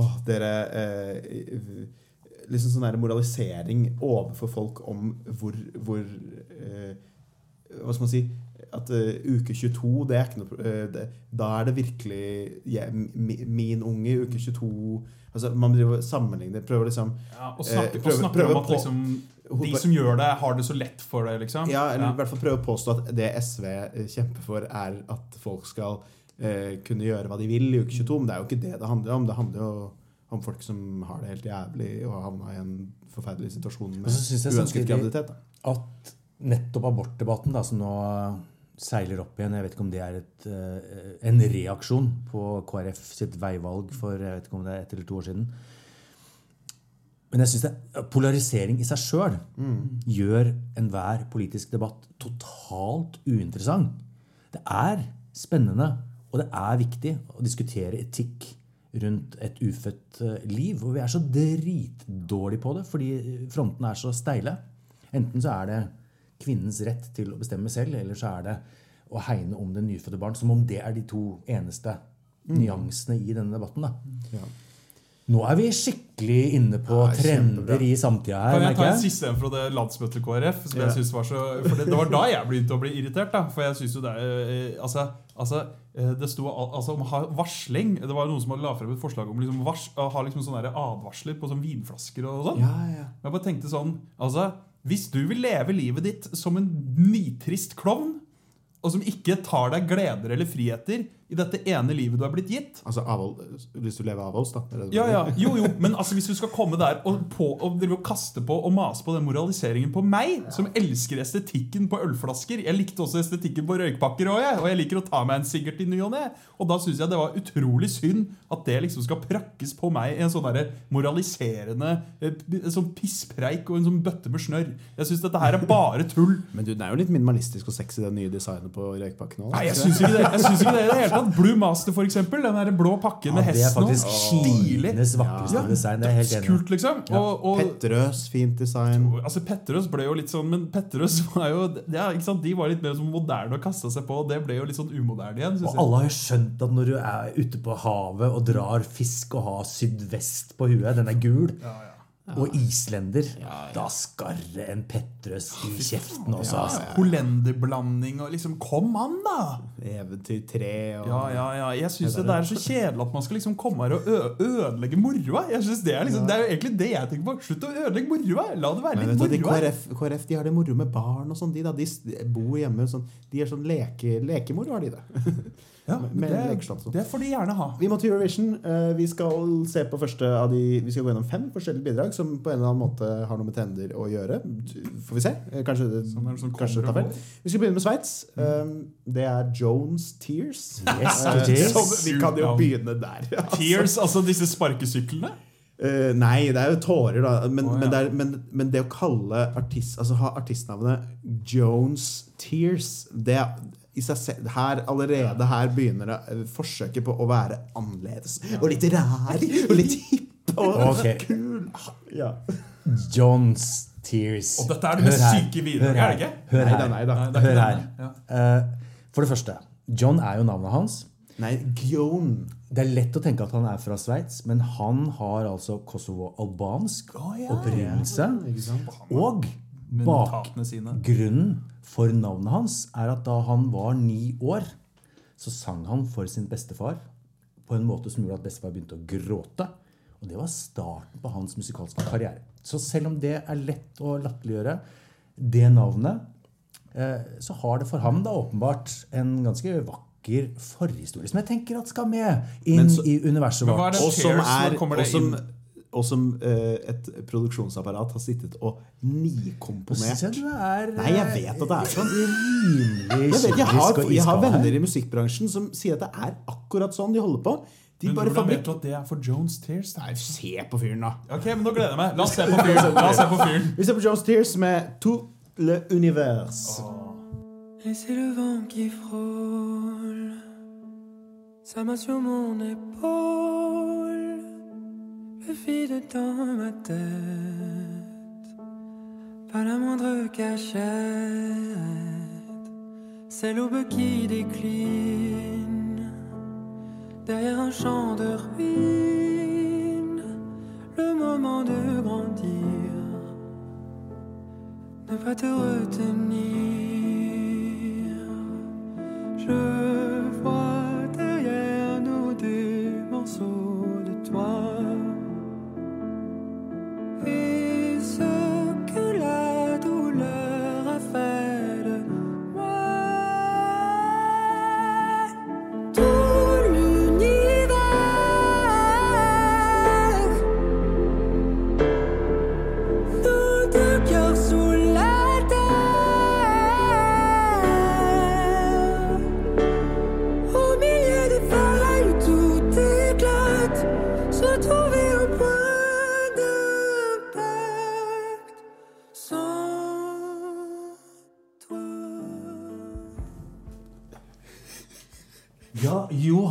Åh, dere eh, Liksom sånn der moralisering overfor folk om hvor, hvor eh, Hva skal man si At uh, uke 22, det er ikke noe eh, det, Da er det virkelig ja, mi, min unge i uke 22 Altså Man driver sammenligner, prøver liksom Ja, og snakker, Eh, og snakker om at på- liksom, de som gjør det, har det så lett for det, liksom. Ja, eller i hvert fall prøve å påstå at det SV kjemper for, er at folk skal uh, kunne gjøre hva de vil i uke 22. Men det er jo ikke det det handler om. Det handler jo om folk som har det helt jævlig og har havna i en forferdelig situasjon med uønsket graviditet. At nettopp abortdebatten, da, som nå seiler opp igjen Jeg vet ikke om det er et, eh, en reaksjon på KrF sitt veivalg for jeg vet ikke om det er ett eller to år siden. Men jeg synes polarisering i seg sjøl gjør enhver politisk debatt totalt uinteressant. Det er spennende, og det er viktig å diskutere etikk, rundt et ufødt eh, liv. Og vi er så dritdårlige på det fordi frontene er så steile. Enten så er det kvinnens rett til å bestemme selv, eller så er det å hegne om det nyfødte barn. Som om det er de to eneste nyansene i denne debatten. da. Ja. Nå er vi skikkelig inne på Nei, trender i samtida her. Kan jeg ta en siste en fra det landsmøtet KrF? Som Ja. jeg synes var så, for det, det var da jeg begynte å bli irritert. da For jeg synes jo det eh, Altså, altså eh, det sto altså, om varsling. Det var noen som hadde la frem et forslag om liksom vars, å ha liksom sånne advarsler på sånn vinflasker og sånn. Ja, ja. Jeg bare tenkte sånn Altså, hvis du vil leve livet ditt som en nitrist klovn, og som ikke tar deg gleder eller friheter i dette ene livet du er blitt gitt Altså avhold, hvis du lever avholds, da. er det det ja, ja, jo, jo, men altså hvis du skal komme der og, på, og og kaste på og mase på den moraliseringen på meg, som elsker estetikken på ølflasker Jeg likte også estetikken på røykpakker òg, jeg. Og jeg liker å ta meg en sikkert i ny og ne. Og da syns jeg det var utrolig synd at det liksom skal prakkes på meg i en sånn der moraliserende eh, en sånn pisspreik og en sånn bøtte med snørr. Jeg syns dette her er bare tull. Men du, den er jo litt minimalistisk og sexy, det nye designet på røykpakken. også. Nei, jeg syns ikke det Jeg synes ikke det det hele tatt. Blue Master, for eksempel. Den der blå pakken med Ja, det er faktisk stilig. vakreste Ja, design. Det er helt enig. Kult, liksom. Og, og Petterøes, fint design. Altså Petterøes ble jo litt sånn Men Petterøes var jo ja, ikke sant? De var litt mer sånn moderne å kaste seg på, og det ble jo litt sånn umoderne igjen. Og jeg. alle har jo skjønt at når du er ute på havet og drar fisk og har sydvest på huet, den er gul, og islender, da skarre en Petrøs i kjeften også. altså. Hollenderblanding og liksom Kom an, da! Eventyrtre og Ja, ja, ja. Jeg syns det er så kjedelig at man skal liksom komme her og ødelegge moroa. Jeg synes Det er liksom, det er jo egentlig det jeg tenker på. Slutt å ødelegge moroa! La det være Men litt moro. KrF, KrF de har det moro med barn og sånn. De, de bor hjemme sånn, De er sånn leke, lekemoro, har de det. Ja, med det, sånn. det får de gjerne ha. Vi må til Eurovision. Eh, Vi skal se på første av de Vi skal gå gjennom fem forskjellige bidrag som på en eller annen måte har noe med trender å gjøre. Får vi se. Eh, Kanskje det, Sånn det sånn kanskje det tar feil. Vi skal begynne med Sveits. Um, Det er Jones Tears. Yes, Eh, som- Vi kan jo begynne der. altså. Tears, altså disse sparkesyklene. Uh, nei, det er jo tårer, da. Men, oh, ja. men, det, er, men, men det å kalle artist Altså ha artistnavnet Jones Tears det er, selv, her, Allerede her begynner det eh, forsøket på å være annerledes. Og litt rar og litt hipp og okay. kul. Ja. Johns Tears. Og dette er det mest syke videoen, er det ikke? Hør da, her. nei da. Nei, er Hør her. Uh, Eh, For det første, John er jo navnet hans. Nei, Gion. Det er lett å tenke at han er fra Sveits, men han har altså kosovo-albansk oh, ja. opprinnelse. Og Sine. bakgrunnen for navnet hans er at da han var ni år, så sang han for sin bestefar på en måte som gjorde at bestefar begynte å gråte. Og det var starten på hans musikalske karriere. Så selv om det er lett å latterliggjøre det navnet, eh, så har det for ham da åpenbart en ganske vakker forhistorie som jeg tenker at skal med inn så- i universet er vårt. Og som, er, og som? Og som eh, et produksjonsapparat har sittet og nikomponert. Jeg du er Nei, jeg vet at det er sånn. rimelig Jeg, vet, jeg, har, jeg har venner i musikkbransjen som sier at det er akkurat sånn de holder på. De Men bare hvordan vet du at det er for Jones Tears? Nei, se på fyren, da. Ok, men nå gleder jeg meg. La oss se på fyren. La oss se på fyren. Vi ser på Jones Tears med To le univers. Et c'est le vent qui frôle ça m'a sur mon épaule, le vide dans ma tête, pas la moindre cachette, c'est l'aube qui décline derrière un champ de ruines, le moment de grandir, ne pas te retenir. Je vois derrière nous des morceaux de toi. Et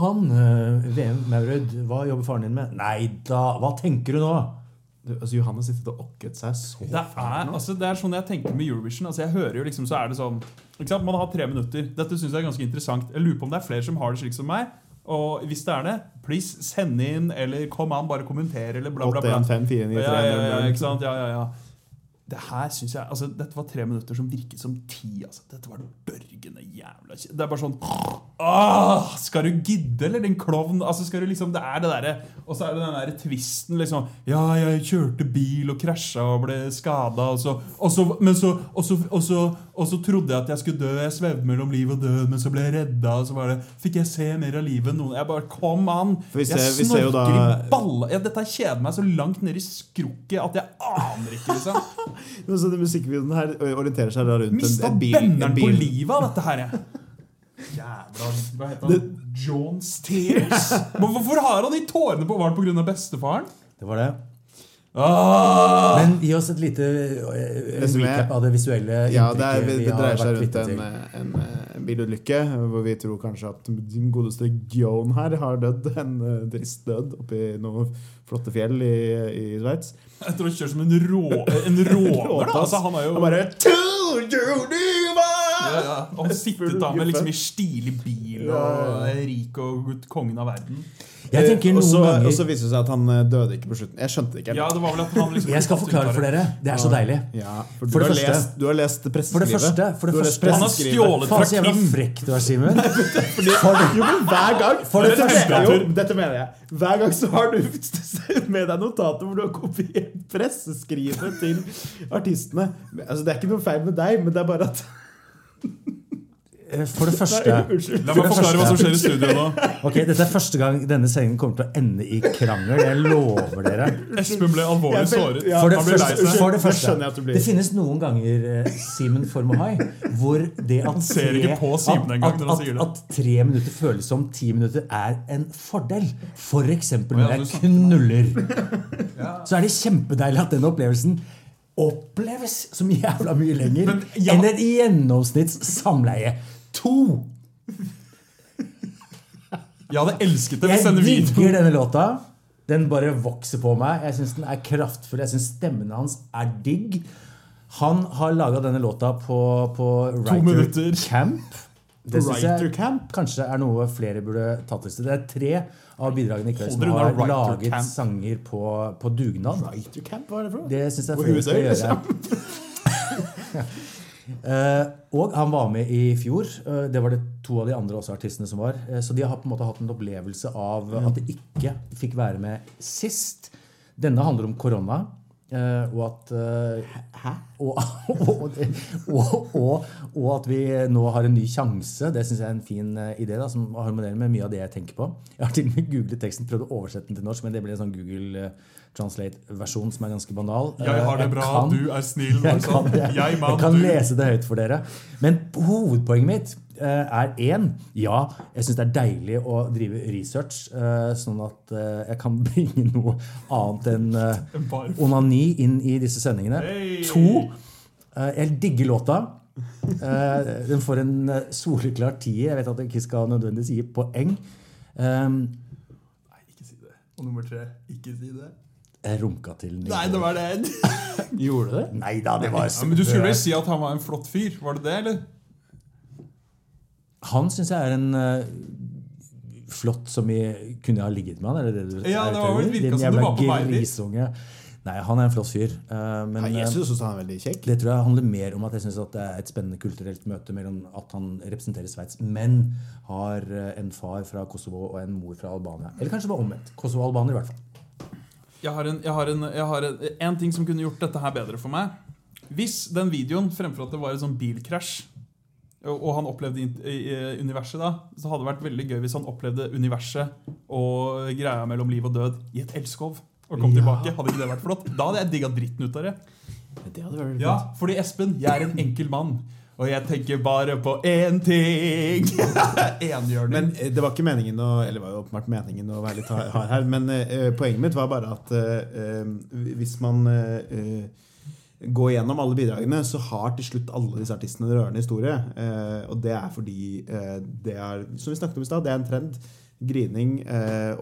Johan eh, VM Maurud, hva jobber faren din med? Nei da, hva tenker du nå? Du, altså, Johannes sitter og okket seg så Det er, altså, det er sånn jeg tenker med Eurovision. Altså, jeg hører jo liksom, så er det sånn? Man har tre minutter. Dette synes jeg er ganske interessant. Jeg lurer på om det er flere som har det slik som meg. Og hvis det er det, please send inn, eller kom an, bare kommenter, eller bla, bla, bla. 81549 Ja, ja, ja, ja, ikke sant? Ja, ja, ja. Det her synes jeg, altså Dette var tre minutter som virket som ti. altså Dette var børgende jævla kjedelig. Det er bare sånn Åh, Skal du gidde, eller, din klovn? Altså, skal du liksom, Det er det derre Og så er det den derre twisten, liksom. Ja, jeg kjørte bil og krasja og ble skada, og så, og så Men så og så, og, så, og så trodde jeg at jeg skulle dø. Jeg svevde mellom liv og død, men så ble jeg redda, og så var det Fikk jeg se mer av livet enn noen Jeg bare Kom an! Jeg snorker da- i balla ja, Dette kjeder meg så langt ned i skrukket at jeg aner ikke, liksom. Men så den Musikkvideoen her orienterer seg da rundt Mista en, en bil. Mista benderen på livet av dette her, jeg. Jævla Hva heter han? John Steers. Hvorfor har han de tårene på? Var det pga. bestefaren? Det var det. Ah! Men gi oss et lite eh, recap av det visuelle Ja, det, er, det, det dreier seg rundt en, til. en, en bilulykke hvor vi tror kanskje at din godeste Gion her har dødd en eh, trist død oppi noen flotte fjell i, i Sveits. Etter å ha kjørt som en, rå, en råner, da. Altså, han er jo Han bare «Told you never!» ja, ja. Og han sittet da med liksom i stilig bil og er rik og kongen av verden. Jeg tenker noen så- Og så viser det seg at han eh, døde ikke på slutten. Jeg skjønte det ikke. Ja, det var vel at han liksom Jeg skal forklare for dere. Det er så deilig. Ja, for, For du, det har første- lest, du har lest For det presseskrivet. første, for det Du første Han har presseskrivet. stjålet Faen fra så jævla Kim. frekk du er, Simen. Jo, men hver gang For det jo, dette mener jeg. Hver gang så har du med deg notater hvor du har kopiert presseskrivet til artistene. Altså, det er ikke noe feil med deg, men det er bare at For det første Nei, La meg forklare hva som skjer i studio nå. Ok, Dette er første gang denne sendingen kommer til å ende i krangel. Jeg lover dere. Espen ble alvorlig såret. ja, For det, første, for det første Det finnes noen ganger eh, for Mohai hvor det at Simen at, at, at, at tre minutter føles som ti minutter, er en fordel. For eksempel når jeg knuller. Så er det kjempedeilig at den opplevelsen oppleves som jævla mye lenger Men, ja. enn et gjennomsnitts samleie. To! Jeg hadde elsket det Jeg denne digger videoen denne låta. Den bare vokser på meg. Jeg syns den er kraftfull. Jeg syns stemmen hans er digg. Han har laga denne låta på, på Writer minutter. Camp. Det Writer jeg Camp? kanskje er noe flere burde tatt til seg. Det er tre av bidragene i kveld som har Writer laget Camp. sanger på, på dugnad. Writer Camp, hva er det for noe? Det syns jeg På flere skal Hudøy, gjøre. Eh, og han var med i fjor. Eh, det var det to av de andre også artistene som var. Eh, så de har på en måte hatt en opplevelse av at de ikke fikk være med sist. Denne handler om korona. og at Hæ? Og, og, og, og, at vi nå har en ny sjanse. Det syns jeg er en fin idé da, som harmonerer med mye av det jeg tenker på. Jeg har til og med googlet teksten, prøvd å oversette den til norsk, men det ble en sånn Google Translate-versjon som er ganske banal. Jeg har det Eh, bra, kan- du er snill. jeg kan, jeg, Jeg, man, jeg kan lese det høyt for dere. Men hovedpoenget mitt eh, er én. Ja, jeg syns det er deilig å drive research, eh, sånn at jeg kan bringe noe annet enn onani inn i disse sendingene. Hey! To. jeg digger låta. Den får en soleklar tier. Jeg vet at jeg ikke skal nødvendigvis gi poeng. Um, Nei, ikke si det. Og nummer tre, ikke si det. Jeg runka til Nei, det var det. Gjorde du det? Nei da, det var Ja, men du skulle vel si at han var en flott fyr? Var det det, eller? Han syns jeg er en uh, flott som i kunne ha ligget med han. Er det det du Ja, det var vel virka som du var på vei dit. Nei, han er en flott fyr. Uh, men ja, jeg eh, syns også han er veldig kjekk. det tror jeg handler mer om at jeg synes at det er et spennende kulturelt møte mellom at han representerer Sveits, men har en far fra Kosovo og en mor fra Albania. Eller kanskje det var omvendt. Kosovo-albaner, i hvert fall. Jeg har, en, jeg, har en, jeg har en, en ting som kunne gjort dette her bedre for meg. Hvis den videoen, fremfor at det var en sånn bilkrasj, og han opplevde universet da, så hadde det vært veldig gøy hvis han opplevde universet og greia mellom liv og død i et elskov. Og kom Ja. tilbake. Hadde ikke det vært flott? Da hadde jeg digga dritten ut av det. Det Ja, fordi Espen, jeg er en enkel mann. Og jeg tenker bare på én ting! Enhjørning. Men eh, det var ikke meningen å Eller det var jo åpenbart meningen å være litt hard her, men uh, poenget mitt var bare at eh, hvis man uh, går gjennom alle bidragene, så har til slutt alle disse artistene en rørende historie. Og det er fordi det er, som vi snakket om i stad, det er en trend. Grining,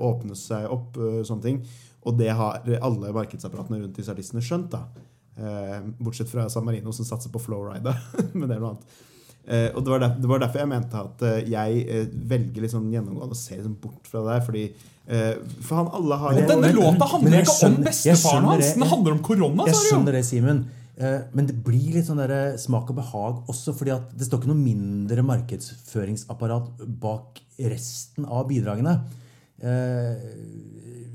åpne seg opp, sånne ting. Og det har alle markedsapparatene rundt disse artistene skjønt. da. Eh, bortsett fra San Marino, som satser på flowride. Men det er noe annet. Eh, og det var, der, det var derfor jeg mente at eh, jeg eh, velger sånn gjennomgående å se liksom bort fra det der. Fordi eh, For han alle har Men denne Men- låta handler ikke skjønner- om bestefaren hans. Den handler om korona, Jeg skjønner det, Simen. Eh, Men det blir litt sånn der smak og behag også, fordi at det står ikke noe mindre markedsføringsapparat bak resten av bidragene. Eh,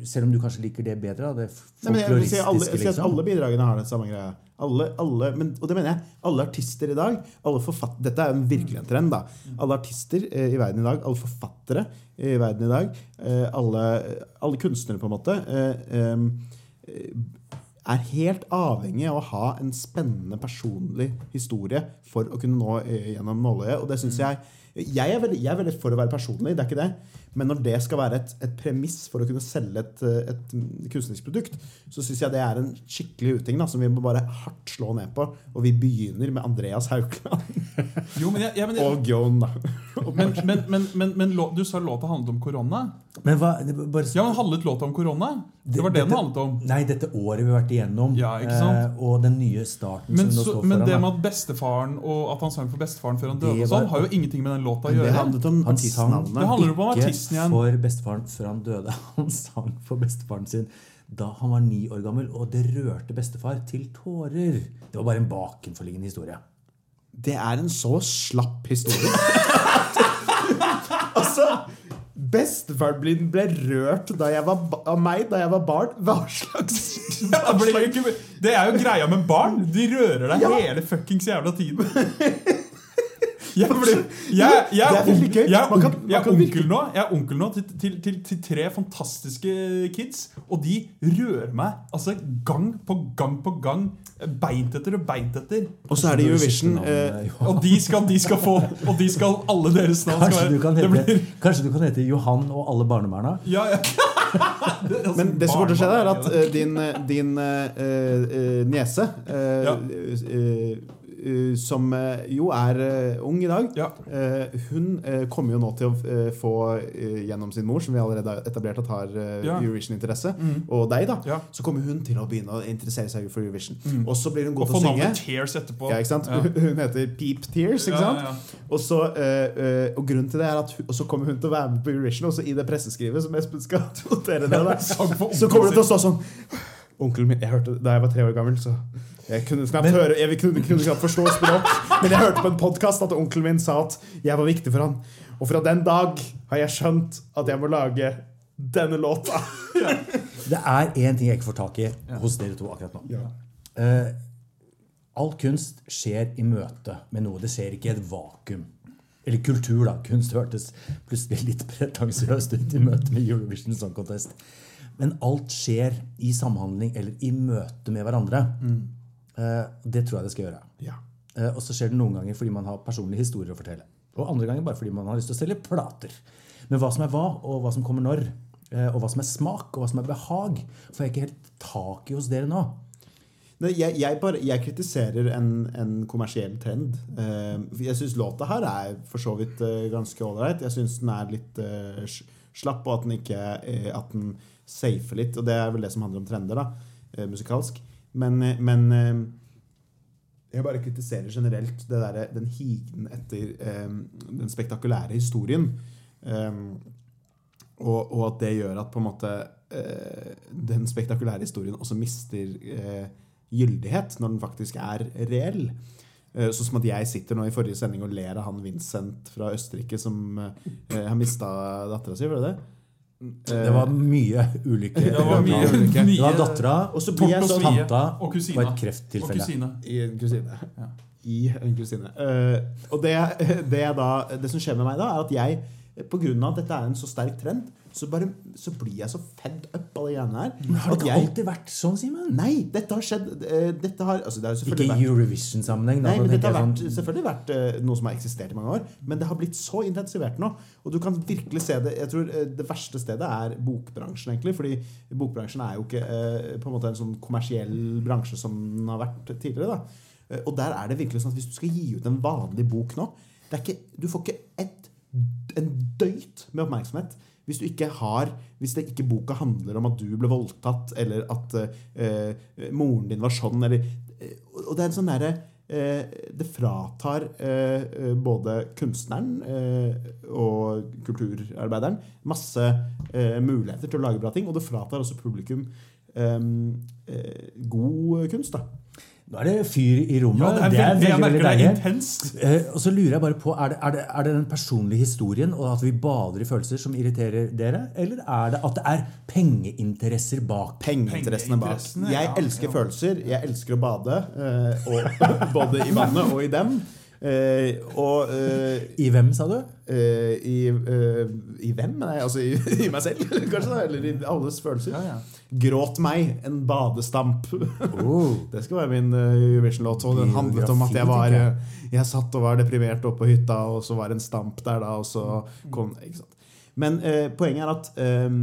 Selv om du kanskje liker det bedre? Det Nei, men jeg vil si alle, jeg si at liksom. alle bidragene har den samme greia. Alle, alle, men, og det mener jeg. Alle artister i dag forfatt, Dette er en virkelig en trend. da. Alle artister eh, i verden i dag, alle forfattere i verden i dag, eh, alle, alle kunstnere, på en måte, eh, eh, er helt avhengig av å ha en spennende personlig historie for å kunne nå eh, gjennom nåløyet. Og det synes jeg jeg er, veldig, jeg er veldig for å være personlig, det er ikke det. Men når det skal være et, et premiss for å kunne selge et, et kunstnerisk produkt, så syns jeg det er en skikkelig uting da, som vi må bare hardt slå ned på. Og vi begynner med Andreas Haukeland Jo, men, jeg, ja, men, jeg, og Gon, da. men, men, men, men, men lå- du sa låta handlet om korona? Men hva, det bare, Ja, men handlet låta om korona? Det var det den handlet om. Nei, dette året vi har vært igjennom, Ja, ikke sant? eh, og den nye starten Men, som nå står foran, men det med at bestefaren og at han sang for bestefaren før han døde, var, og sånn, har jo ingenting med den låta å Det handlet om Han sang ikke artisten igjen. for bestefaren før han døde. Han sang for bestefaren sin da han var ni år gammel, og det rørte bestefar til tårer. Det var bare en bakenforliggende historie. Det er en så slapp historie. altså Bestefaren min ble rørt da jeg var, av meg da jeg var barn. Hva slags hva ikke, det er jo greia med barn. De rører deg hele fuckings jævla tiden. Jeg, ble, jeg, jeg, Det er veldig gøy. jeg, Man kan- man jeg kan onkel nå, jeg er onkel nå til, til, til, til tre fantastiske kids, og de rører meg altså gang på gang på gang. Beint etter og beint etter. Og så er det Eurovision. Eh, Og de skal, de skal få Og de skal alle deres navn skal Kanskje være du, kan hete, blir, kanskje du kan hete Johan og alle barnebarna? ja, ja. Det altså men det som kommer til å skje, er at uh, din, eh, din uh, uh, niese, eh, Ja. Eh, som eh, jo er eh, ung i dag, Ja. hun kommer jo nå til å få gjennom sin mor, som vi allerede har etablert at har Ja. Eurovision-interesse, Mm. og deg, da, Ja. så kommer hun til å begynne å interessere seg for Eurovision. Mm. Og så blir hun god til å synge. Tears etterpå. Hun heter Peep Tears. Og, så, og grunnen til det er at hun, Og så kommer hun til å være med på Eurovision, og så i det presseskrivet som Espen skal notere ned så kommer det til å stå sånn Onkelen min, jeg hørte det Da jeg var tre år gammel, så jeg kunne knapt Men- høre Jeg kunne, kunne knapt forstå språk, men jeg hørte på en podkast at onkelen min sa at jeg var viktig for han. Og fra den dag har jeg skjønt at jeg må lage denne låta. Det er én ting jeg ikke får tak i hos dere to akkurat nå. Eh, all kunst skjer i møte med noe. Det skjer ikke i et vakuum. Eller kultur, da. Kunst hørtes plutselig litt pretensiøst ut i møte med Eurovision Song Contest. Men alt skjer i samhandling eller i møte med hverandre. Eh, det tror jeg det skal gjøre. Ja. Eh, og så skjer det noen ganger fordi man har personlige historier å fortelle. Og andre ganger bare fordi man har lyst til å selge plater. Men hva som er hva, og hva som kommer når, eh, og hva som er smak, og hva som er behag, får jeg ikke helt tak i hos dere nå. Nei, jeg, jeg, bare, jeg kritiserer en, en kommersiell trend. Eh, jeg syns låta her er for så vidt eh, ganske ålreit. Jeg syns den er litt eh, slapp, og at den ikke eh, At den safer litt. Og det er vel det som handler om trender, da, eh, musikalsk. Men, eh, men eh, jeg bare kritiserer generelt det der, den higen etter eh, den spektakulære historien. Eh, og, og at det gjør at på en måte eh, den spektakulære historien også mister eh, gyldighet når den faktisk er reell. Eh, sånn som at jeg sitter nå i forrige sending og ler av han Vincent fra Østerrike som eh, har mista dattera si, var det det? Det var mye ulykke. Det var mye, ulykke. Det var mye dattera, Og så blir jeg svie. tanta og og kusina. et Og kusine. I en kusine. Ja. I en kusine. Uh, og det, det, da, det som skjer med meg da, er at jeg på av at dette er en så sterk trend, så, bare, så blir jeg så fed up av de greiene her. Men har det ikke jeg- alltid vært sånn, Simen? Nei, dette har skjedd eh, dette har, altså Det har Ikke i Eurovision-sammenheng. Nei, men Dette har vært, sånn- selvfølgelig vært uh, noe som har eksistert i mange år, men det har blitt så intensivert nå. Og du kan virkelig se det Jeg tror uh, det verste stedet er bokbransjen, egentlig. Fordi bokbransjen er jo ikke uh, på en måte en sånn kommersiell bransje som den har vært tidligere. da. Og der er det virkelig sånn at hvis du skal gi ut en vanlig bok nå det ikke, Du får ikke et, en døyt med oppmerksomhet hvis du ikke har Hvis det ikke boka handler om at du ble voldtatt, eller at eh, moren din var sånn, eller eh, Og det er en sånn derre eh, Det fratar eh, både kunstneren eh, og kulturarbeideren masse eh, muligheter til å lage bra ting, og det fratar også publikum god kunst. da Nå er det fyr i rommet. Ja, det er veldig, det er deilig. intenst. Eh, og så lurer jeg bare på, er det, er, det, er det den personlige historien og at vi bader i følelser som irriterer dere? Eller er det at det er pengeinteresser bak? Pengeinteressene bak. Jeg ja, elsker ja. følelser. Jeg elsker å bade. eh, og, både i vannet og i dem. Eh, og eh, I hvem, sa du? eh, i, eh, I hvem? Nei, altså i, i meg selv, kanskje? da, Eller i alles følelser. Ja, ja. Gråt meg, en badestamp. Oh. Det skal være min uh, Eurovision-låt. Og den handlet om at jeg var eh, Jeg satt og var deprimert oppe på hytta, og så var det en stamp der, da, og så kom ikke sant? Men eh, poenget er at eh,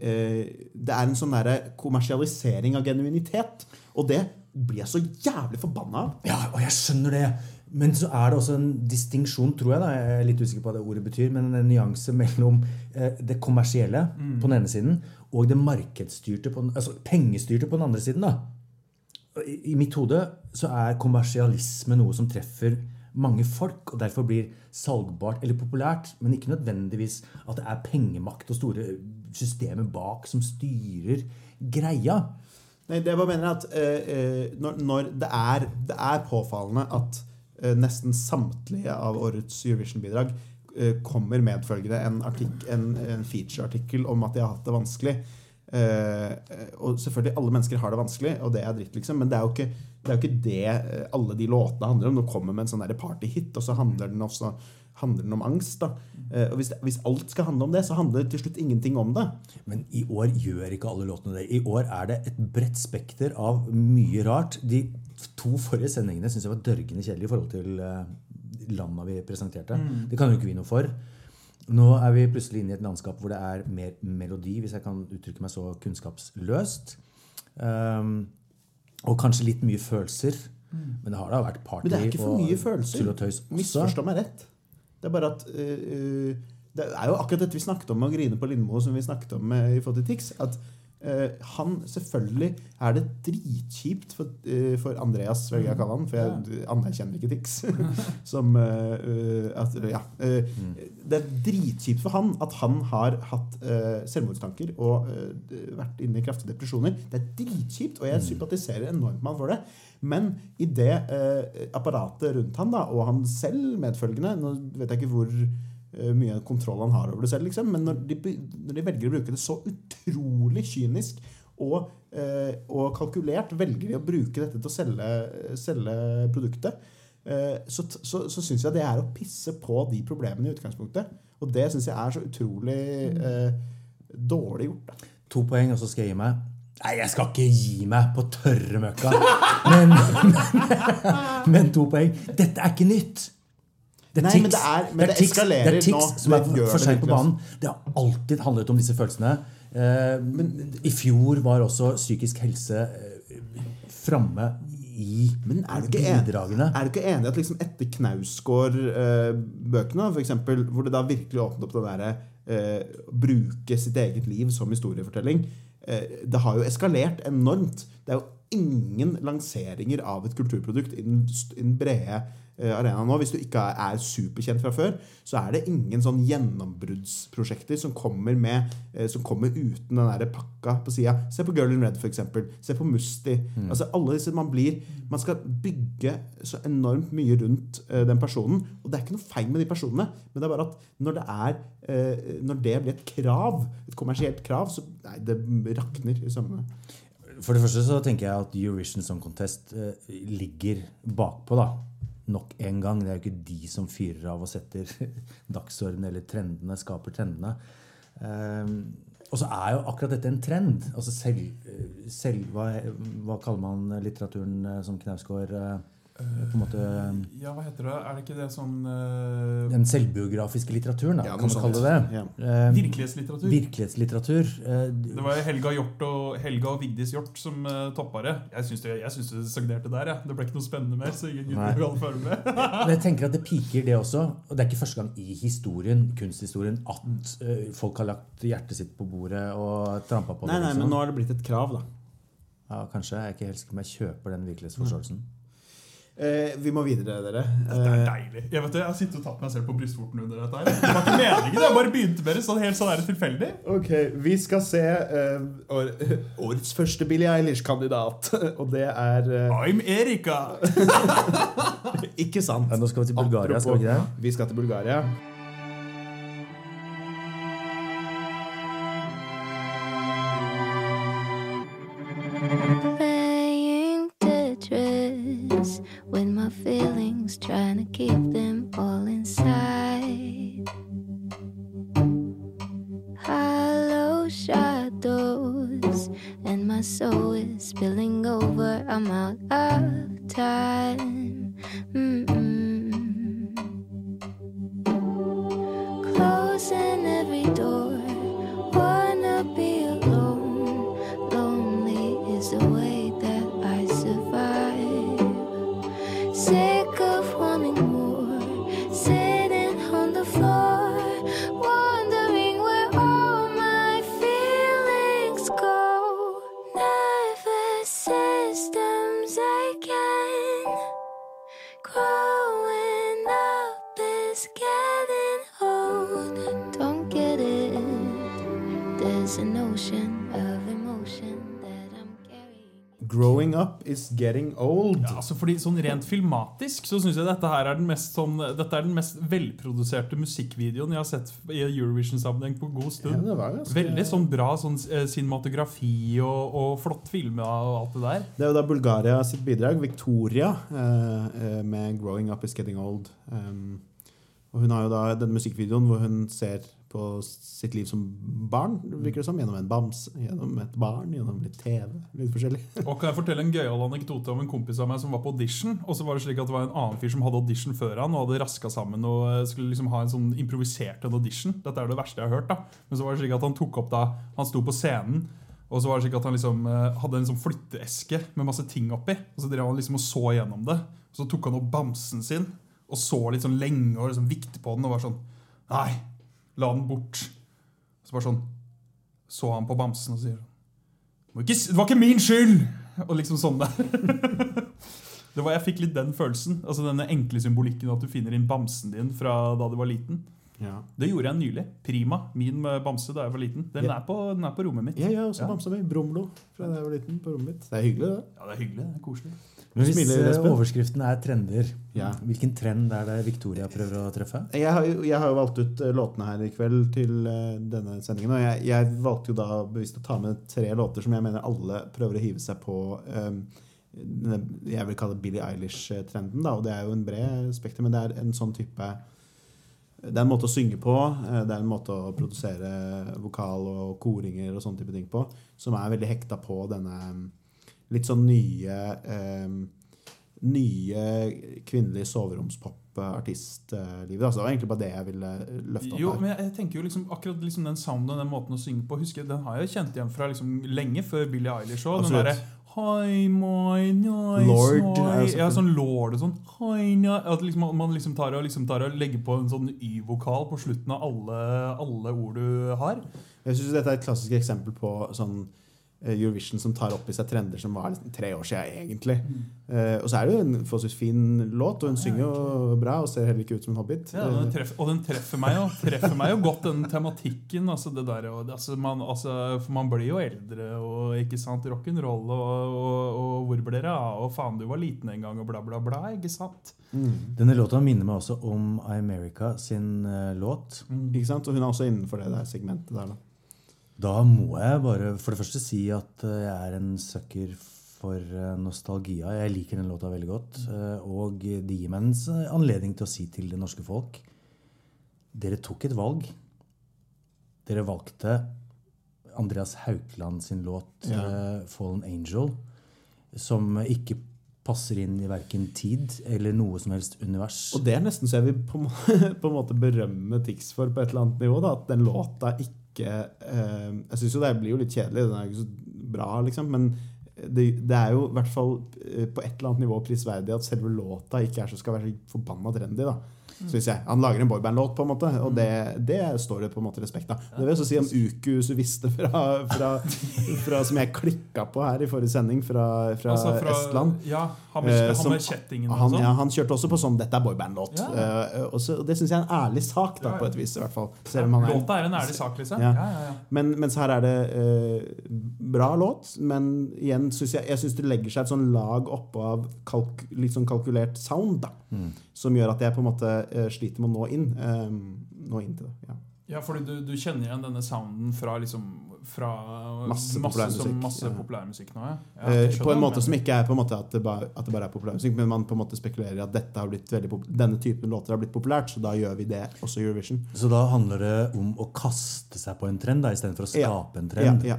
eh, det er en sånn derre kommersialisering av genuinitet. Og det blir jeg så jævlig forbanna av. Ja, og jeg skjønner det. Men så er det også en distinksjon, tror jeg, da, jeg er litt usikker på hva det ordet betyr, men en nyanse mellom eh, det kommersielle på den ene siden og det markedsstyrte, på den, altså pengestyrte på den andre siden. da. I, I mitt hode så er kommersialisme noe som treffer mange folk, og derfor blir salgbart eller populært, men ikke nødvendigvis at det er pengemakt og store systemer bak som styrer greia. Nei, det jeg bare mener er at eh, eh, når, når det, er, det er påfallende at nesten samtlige av årets Eurovision-bidrag eh, kommer medfølgende en, en, en feature-artikkel om at de har hatt det vanskelig. Eh, eh, og selvfølgelig, alle mennesker har det vanskelig, og det er dritt, liksom, men det er jo ikke det, er jo ikke det eh, alle de låtene handler om. Nå kommer med en sånn partyhit, og så handler den også handler den om angst. da. Eh, og hvis, det, hvis alt skal handle om det, så handler det til slutt ingenting om det. Men i år gjør ikke alle låtene det. I år er det et bredt spekter av mye rart. De to forrige sendingene syns jeg var dørgende kjedelige i forhold til eh, landa vi presenterte. Det kan jo ikke vi noe for. Nå er vi plutselig inne i et landskap hvor det er mer melodi, hvis jeg kan uttrykke meg så kunnskapsløst. Um, og kanskje litt mye følelser. Men det har da vært party og tull og tøys også. Misforstå meg rett. Det er bare at øh, Det er jo akkurat dette vi snakket om med å grine på Lindmo, som vi snakket om med, i til Tix. At uh, han Selvfølgelig er det dritkjipt for, uh, for Andreas, velger jeg å kalle han, for jeg anerkjenner ikke Tix. som at, ja, øh, Det er dritkjipt for han at han har hatt selvmordstanker og vært inne i kraftige depresjoner. Det er dritkjipt, og jeg sympatiserer enormt med han for det. Men i det eh, apparatet rundt han da, og han selv medfølgende Nå vet jeg ikke hvor eh, mye kontroll han har over det selv, liksom, men når de, når de velger å bruke det så utrolig kynisk og, eh, og kalkulert, velger de å bruke dette til å selge, selge produktet, eh, så, så, så syns jeg det er å pisse på de problemene i utgangspunktet. Og det syns jeg er så utrolig eh, dårlig gjort. To poeng, og så skal jeg gi meg. Nei, jeg skal ikke gi meg på tørre møkka. Men, men, men to poeng. Dette er ikke nytt. Det Nei, men det er- men det er tics, som er for seint på banen. Det har alltid handlet om disse følelsene. Men I fjor var også psykisk helse eh, framme i Men er du ikke enig, bidragene. er du ikke enig at liksom etter Knausgård-bøkene, for eksempel, hvor det da virkelig åpnet opp det derre eh, bruke sitt eget liv som historiefortelling, eh, det har jo eskalert enormt. Det er jo ingen lanseringer av et kulturprodukt i den brede eh, arenaen nå. Hvis du ikke er, er superkjent fra før, så er det ingen sånn gjennombruddsprosjekter som kommer med eh, Som kommer uten den der pakka på sida. Se på Girl in Red, eksempel. Se på Musti. Altså alle disse Man blir Man skal bygge så enormt mye rundt eh, den personen. Og det er ikke noe feil med de personene, men det er bare at når det er Når det blir et krav, et kommersielt krav, så Nei, det rakner i sømmene. For det første så tenker jeg at Eurovision Song Contest ligger bakpå, da. Nok en gang. Det er jo ikke de som fyrer av og setter dagsorden eller trendene, skaper trendene. Eh, og så er jo akkurat dette en trend. Altså selv, eh, selv hva, hva kaller man litteraturen eh, som Knausgård eh, måte Ja, hva heter det? Er det ikke det sånn uh, Den selvbiografiske litteraturen, da, Ja, kan man kalle det det. Ja. Eh, Virkelighetslitteratur. virkelighetslitteratur. Eh, Det var Helga Hjort og, Helga og Vigdis Hjort som uh, toppa det. Jeg syns det, jeg syns det stagnerte der. Jeg. Det ble ikke noe spennende mer. så ingen vil følge med. Men jeg tenker at det piker, det også. Og det er ikke første gang i historien, kunsthistorien at uh, folk har lagt hjertet sitt på bordet og trampa på Nei, det. nei, nei, men nå har det blitt et krav, da. Ja, kanskje. Jeg er ikke helt sikker på om jeg kjøper den virkelighetsforståelsen. Eh, vi må videre, dere. Det er Eh, deilig. Jeg vet det, jeg har sittet og tatt meg selv på brystvorten under dette. her Det var ikke meningen, jeg bare begynte med det sånn helt sånn er det tilfeldig. ok, vi skal se eh, år, årets første Billie Eilish-kandidat. Og det er eh, I'm Erika! Ikke sant? Ja, nå skal vi til Bulgaria, skal vi ikke det? Vi skal til Bulgaria. Getting old. Ja, altså fordi sånn Rent filmatisk så syns jeg dette her er den mest, sånn, dette er den mest velproduserte musikkvideoen jeg har sett i Eurovision-sammenheng på god stund. Ja, var ganske... Veldig sånn bra sånn, eh, cinematografi og, og flott filma og alt det der. Det er jo da Bulgaria sitt bidrag, Victoria, eh, eh, med 'Growing Up Is Getting Old'. Um, og hun har jo da den musikkvideoen hvor hun ser på sitt liv som barn, virker det som, gjennom en bams, gjennom et barn, gjennom litt TV. Litt forskjellig. Og kan jeg fortelle en gøyal anekdote om en kompis av meg som var på audition. Og så var det slik at det var en annen fyr som hadde audition før han og hadde raska sammen og eh, skulle liksom ha en sånn improvisert audition. Dette er det verste jeg har hørt. da Men så var det slik at han tok opp da Han sto på scenen. Og så var det slik at han liksom eh, hadde en sånn flytteeske med masse ting oppi. Og så drev han liksom og så gjennom det. Og så tok han opp bamsen sin og så litt sånn lenge og liksom vikte på den og var sånn Nei, la den bort. Så bare sånn Så han på bamsen og sier «Må ikke, s- Det var ikke min skyld! Og liksom sånn der. Det var, jeg fikk litt den følelsen. Altså Denne enkle symbolikken at du finner inn bamsen din fra da du var liten. Ja, Det gjorde jeg nylig. Prima. Min eh, bamse da jeg var liten. Den, Ja. er, på, den er på rommet mitt. Ja, ja, også Ja. bamsa mi. Brumlo fra da jeg var liten på rommet mitt. Det er hyggelig, det. Ja, det er hyggelig. Det er koselig. Men hvis Smiler, eh, overskriften er trender, Ja. hvilken trend er det Victoria prøver å treffe? Jeg har, jo, jeg har jo valgt ut eh, låtene her i kveld til eh, denne sendingen. Og jeg, jeg valgte jo da bevisst å ta med tre låter som jeg mener alle prøver å hive seg på Um, jeg vil kalle Billie Eilish-trenden. da, og Det er jo en bred spekter, men det er en sånn type Det er en måte å synge på, det er en måte å produsere vokal og koringer og sånne type ting på, som er veldig hekta på denne litt sånn nye eh, nye kvinnelige soveromspop-artistlivet. Altså, det var egentlig bare det jeg ville løfte opp Jo, her. men jeg, tenker jo liksom akkurat liksom den sounden og den måten å synge på husker, jeg, Den har jeg kjent igjen fra liksom lenge før Billie Eilish. Den Absolutt. derre Hi, my, nice, Lord er Ja, sånn lord og sånn. Hi, nice. At liksom, man liksom tar, og, liksom tar og legger på en sånn Y-vokal på slutten av alle, alle ord du har. Jeg synes dette er et klassisk eksempel på sånn Eurovision som tar opp i seg trender som var liksom tre år siden, egentlig. Eh, og så er det jo en forholdsvis fin låt, og hun synger jo bra og ser heller ikke ut som en hobbit. Ja, den treffer, og den treffer meg jo treffer meg jo godt, den tematikken. Altså det der, og, altså man, altså, for man blir jo eldre, og ikke sant, rock'n'roll, og, og, og hvor ble dere av? Og faen, du var liten en gang, og bla, bla, bla. Ikke sant? Mm. Denne låta minner meg også om America sin uh, låt. Ikke sant? Og hun er også innenfor det der segmentet der, da. Da må jeg bare for det første si at eh, jeg er en sucker for eh, nostalgia. Jeg liker den låta veldig godt. eh, Og det gir meg en anledning til å si til det norske folk Dere tok et valg. dere valgte Andreas Haukeland sin låt Ja. 'Fallen Angel', som ikke passer inn i verken tid eller noe som helst univers. Og det er nesten så jeg vil på en måte berømme Tix for på et eller annet nivå. Da, at den låta ikke eh, Jeg syns jo det blir jo litt kjedelig, den er jo ikke så bra, liksom. Men det, det er jo i hvert fall eh, på et eller annet nivå prisverdig at selve låta ikke er så skal være så forbanna trendy. da hvis jeg, Han lager en boyband-låt, på en måte, og det, det står det på en måte respekt av. Det vil jeg også si om Uku Suviste, fra, fra, fra, som jeg klikka på her i forrige sending, fra, fra, Altså fra- Estland. Ja, han med, som, han med kjettingen og Han, ja, han kjørte også på sånn 'dette er boyband-låt'. Ja. Eh, og så- og det syns jeg er en ærlig sak, da, på et vis. i hvert fall Selv om han er, Låta er en ærlig sak, liksom. Ja. Ja, ja, ja. men, mens her er det eh, bra låt, men igjen syns jeg, jeg synes det legger seg et sånn lag oppå av kalk, litt sånn kalkulert sound, da. Som gjør at jeg på en måte eh, sliter med å nå inn. eh, nå inn til det. Ja. Ja, fordi du, du kjenner igjen denne sounden fra liksom fra Masse som, populærmusikk, populær ja. nå, ja. ja Eh, på en måte som ikke er på en måte at det bare, at det bare er populærmusikk, men man på en måte spekulerer i at dette har blitt veldig denne typen låter har blitt populært, så da gjør vi det også i Eurovision. Så da handler det om å kaste seg på en trend istedenfor å Ja. skape en trend. Ja, ja.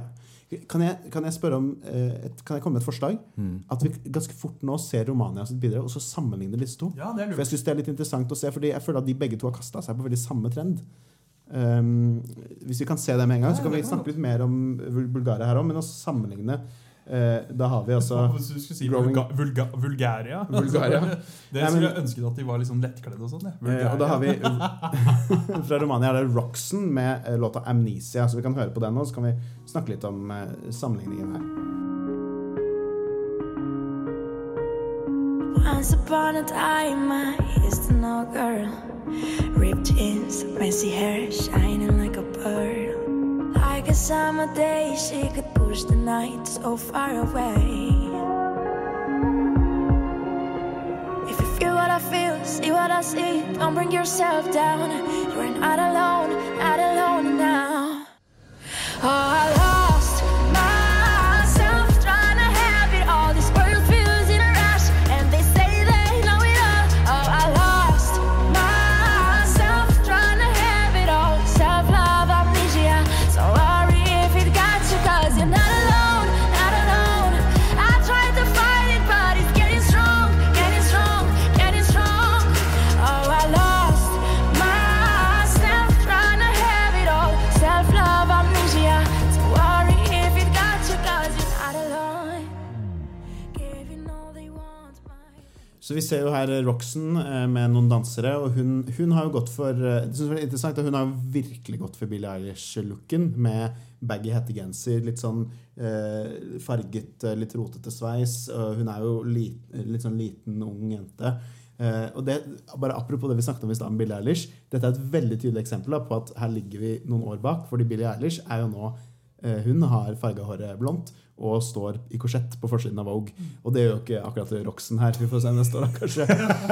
Kan, jeg, kan jeg spørre om eh, et, Kan jeg komme med et forslag? Mm. At vi ganske fort nå ser Romania sitt bidrag, og så sammenligner disse to. Ja, det er For jeg synes det er litt interessant å se, fordi jeg føler at de begge to har kasta seg på veldig samme trend. Um, hvis vi kan se det med en gang, så kan vi snakke litt mer om Bulgaria her òg, men å sammenligne Da har vi altså Hvis du skulle si vulga, vulga, Vulgaria. Vulgaria. det skulle jeg ønsket at de var litt sånn lettkledde og sånn. Eh, og da har vi Fra Romania er det Roxen med eh, låta 'Amnesia'. Så vi kan høre på den nå, så kan vi snakke litt om eh, sammenligningen her. Once upon a time, I used to know a girl. Ripped jeans, messy hair, shining like a pearl. Like a summer day, she could push the night so far away. If you feel what I feel, see what I see, don't bring yourself down. You're not alone, not alone now. Oh, Så vi ser jo her eh, Roxen eh, med noen dansere, og hun, hun har jo gått for eh, det synes jeg er interessant, at Hun har virkelig gått for Billie Eilish-looken med baggy hettegenser, litt sånn eh, farget, litt rotete sveis. Hun er jo lit, litt sånn liten, ung jente. Eh, og det, bare Apropos det vi snakket om i stad Billie Eilish. Dette er et veldig tydelig eksempel på at her ligger vi noen år bak. fordi Billie Eilish er jo nå eh, Hun har farga håret blondt og står i korsett på forsiden av Vogue. Og det gjør jo ikke akkurat Roxen her. Vi får se neste år, kanskje.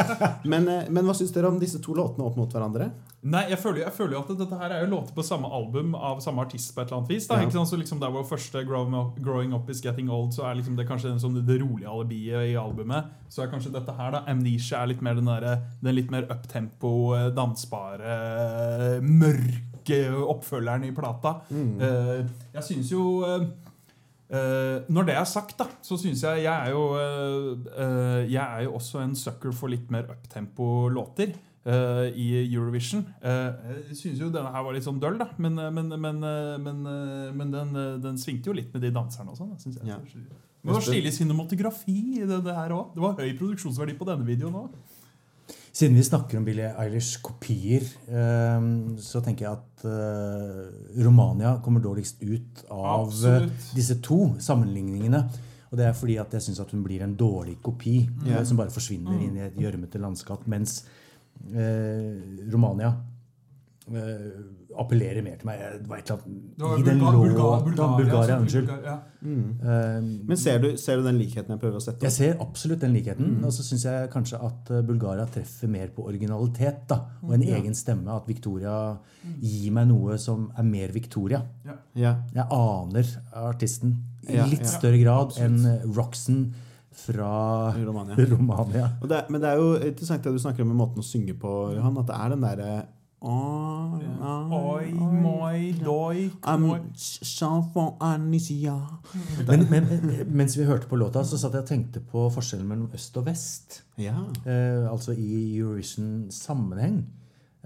Men, eh, men hva syns dere om disse to låtene opp mot hverandre? Nei, jeg føler, jeg føler jo at dette her er jo låter på samme album av samme artist på et eller annet vis. Da, Ja. ikke sant? Så liksom Der hvor første growing up, Is Getting Old' Så er liksom det kanskje den, sånn det rolige alibiet i albumet. Så er kanskje dette her, da, 'Amnesia', er litt mer den, der, den litt mer uptempo, eh, dansbare, mørke oppfølgeren i plata. Mm. jeg syns jo Eh, når det er sagt, da, så syns jeg jeg er jo uh, uh, Jeg er jo også en sucker for litt mer uptempo-låter i Eurovision. Jeg syns jo denne her var litt sånn døll, da, men, men, men, men, men den, den svingte jo litt med de danserne og sånn. Ja. Det var stilig cinematografi i det, det her òg. Det var høy produksjonsverdi på denne videoen òg. Siden vi snakker om Billie Eilish-kopier, eh, så tenker jeg at eh, Romania kommer dårligst ut av eh, Absolutt. disse to sammenligningene. Og det er fordi at jeg syns hun blir en dårlig kopi eh, som bare forsvinner inn i et gjørmete landskap. Mens eh, Romania eh, appellerer mer til meg. Det var et eller annet i den Bulga Bulgaria, unnskyld. Ja. Eh, Men ser du, ser du den likheten jeg prøver å sette jeg ser absolutt den likheten. Og så syns jeg kanskje at eh, Bulgaria treffer mer på originalitet. da, Og en egen stemme. At Victoria gir meg noe som er mer Victoria. Ja. Jeg aner artisten i Ja, litt ja. større grad enn Roxen fra Romania. Romania. Og det, men det er jo interessant det du snakker om med måten å synge på, Johan. At det er den derre Oi, Oi, moi, doi. Men, men mens vi hørte på låta, så satt jeg og tenkte på forskjellen mellom øst og vest. Ja. Eh, altså i Eurovision-sammenheng.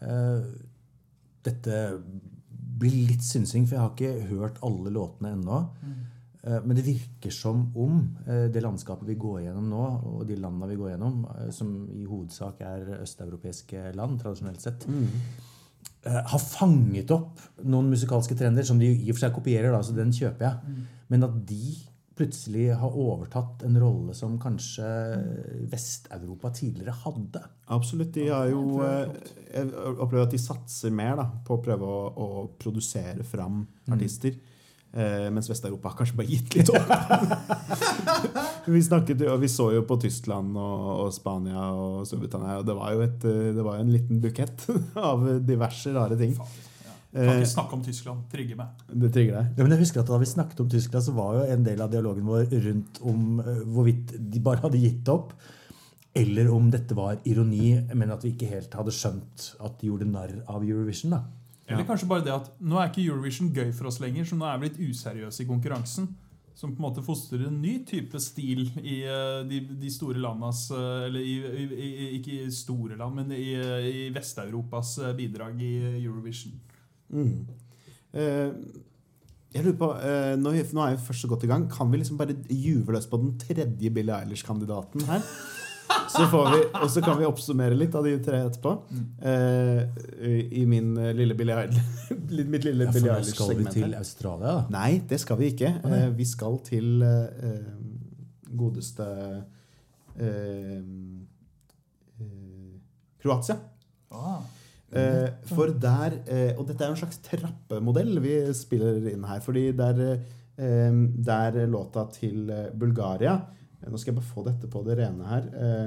Eh, dette blir litt synsing, for jeg har ikke hørt alle låtene ennå. Eh, men det virker som om eh, det landskapet vi går gjennom nå, og de landene vi går gjennom, eh, som i hovedsak er østeuropeiske land, tradisjonelt sett, mm. har fanget opp noen musikalske trender som de i og for seg kopierer, da, så den kjøper jeg. Men at de plutselig har overtatt en rolle som kanskje Vest-Europa tidligere hadde. Absolutt. De har jo eh, Jeg opplever at de satser mer da, på å prøve å, å produsere fram artister. Eh, mens Vest-Europa har kanskje bare gitt litt opp. vi, snakket, jo- og vi så jo på Tyskland og, og Spania og Storbritannia, og det var jo et, eh, det var en liten bukett av diverse rare ting. Kan Eh, ikke snakke om Tyskland. Trigger meg. det trigger deg. Ja, men jeg husker at Da vi snakket om Tyskland, så var jo en del av dialogen vår rundt om eh, hvorvidt de bare hadde gitt opp, eller om dette var ironi, men at vi ikke helt hadde skjønt at de gjorde narr av Eurovision. da. Eller kanskje bare det at nå er ikke Eurovision gøy for oss lenger, så nå er vi litt useriøse i konkurransen. Som på en måte fostrer en ny type stil i eh, de, de store landas eh, Eller i, i, ikke i store land, men i, i Vest-Europas eh, bidrag i Eurovision. Mm. Eh, jeg lurer på, eh, nå, nå er vi først så godt i gang. Kan vi liksom bare juve løs på den tredje Billie Eilish-kandidaten her? Så får vi, og så kan vi oppsummere litt av de tre etterpå. Eh, I min eh, lille Billie Mitt lille Ja, for skal vi til. Australia, da. Nei, det skal vi ikke. Eh, vi skal til eh, godeste eh, eh, Kroatia. Eh, for der Og dette er jo en slags trappemodell vi spiller inn her. Fordi der, der låta til Bulgaria Nå skal jeg bare få dette på det rene her. Eh,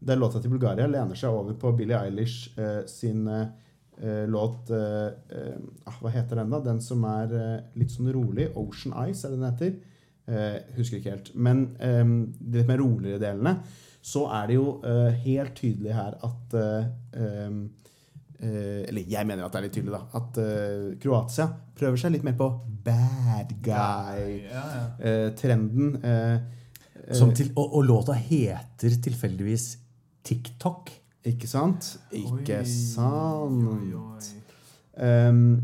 der låta til Bulgaria lener seg over på Billie Eilish eh, sin eh, eh, låt eh, eh, ah, Hva heter den, da? Den som er litt sånn rolig. Ocean Ice, er det den heter. Eh, husker ikke helt. Men de litt mer roligere delene, så er det jo helt tydelig her at Eller jeg mener at det er litt tydelig, da. At eh, Kroatia prøver seg litt mer på bad guy-trenden. Ja, ja. Som til, og, og låta heter tilfeldigvis TikTok. ikke sant? Ikke Oi, sant? oi, oi. Um,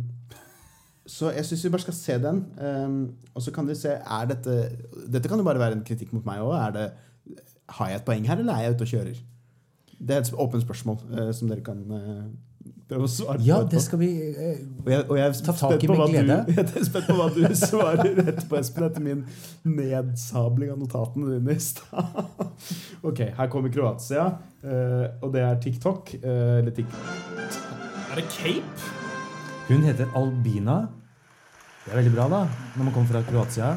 så jeg syns vi bare skal se den. Um, og så kan dere se er dette Dette kan jo bare være en kritikk mot meg òg. Har jeg et poeng her, eller er jeg ute og kjører? Det er et åpent spørsmål uh, som dere kan eh, prøve å svare Ja, på. det skal vi eh, Og jeg, og jeg Ta tak i på med glede. Du, jeg er spent på hva du svarer etterpå, Espen, etter min nedsabling av notatene dine i stad. ok, her kommer Kroatia, eh, og det er TikTok. eh, eller TikTok. Er det Cape? Hun heter Albina. Det er veldig bra, da, når man kommer fra Kroatia.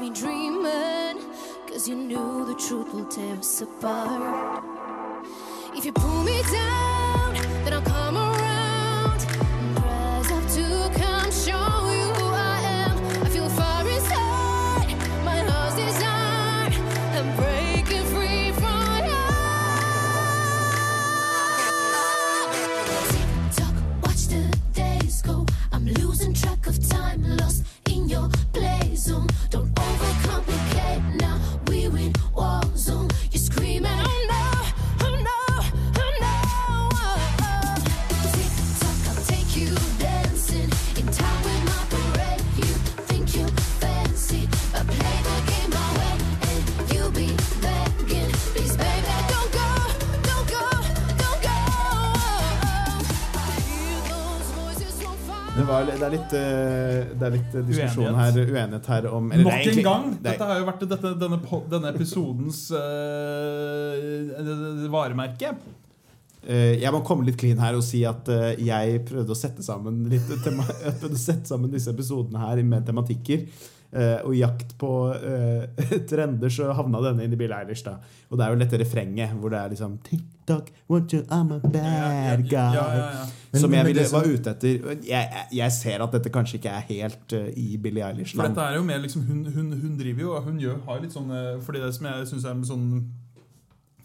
Me dreaming. Cause you knew the truth will tear us apart. If you pull me down, litt, eh, det er litt eh, diskusjon Uenighet. her, uenighet her om Nok en egentlig- gang! det Dette har jo vært dette, denne, denne episodens uh, varemerke. Jeg må komme litt clean her og si at jeg prøvde å sette sammen litt tema sette sammen disse episodene her med tematikker. Eh, og i jakt på eh, trender så havna denne inn i Billie Eilish. da Og det er jo dette refrenget hvor det er liksom TikTok, what you, I'm a bad guy. Ja, ja, ja. Men- som jeg ville, var ute etter. Jeg, jeg, ser at dette kanskje ikke er helt uh, i Billie Eilish. For dette er jo mer liksom Hun, hun, hun driver jo Hun gjør, har litt sånn Fordi det som jeg syns er med sånn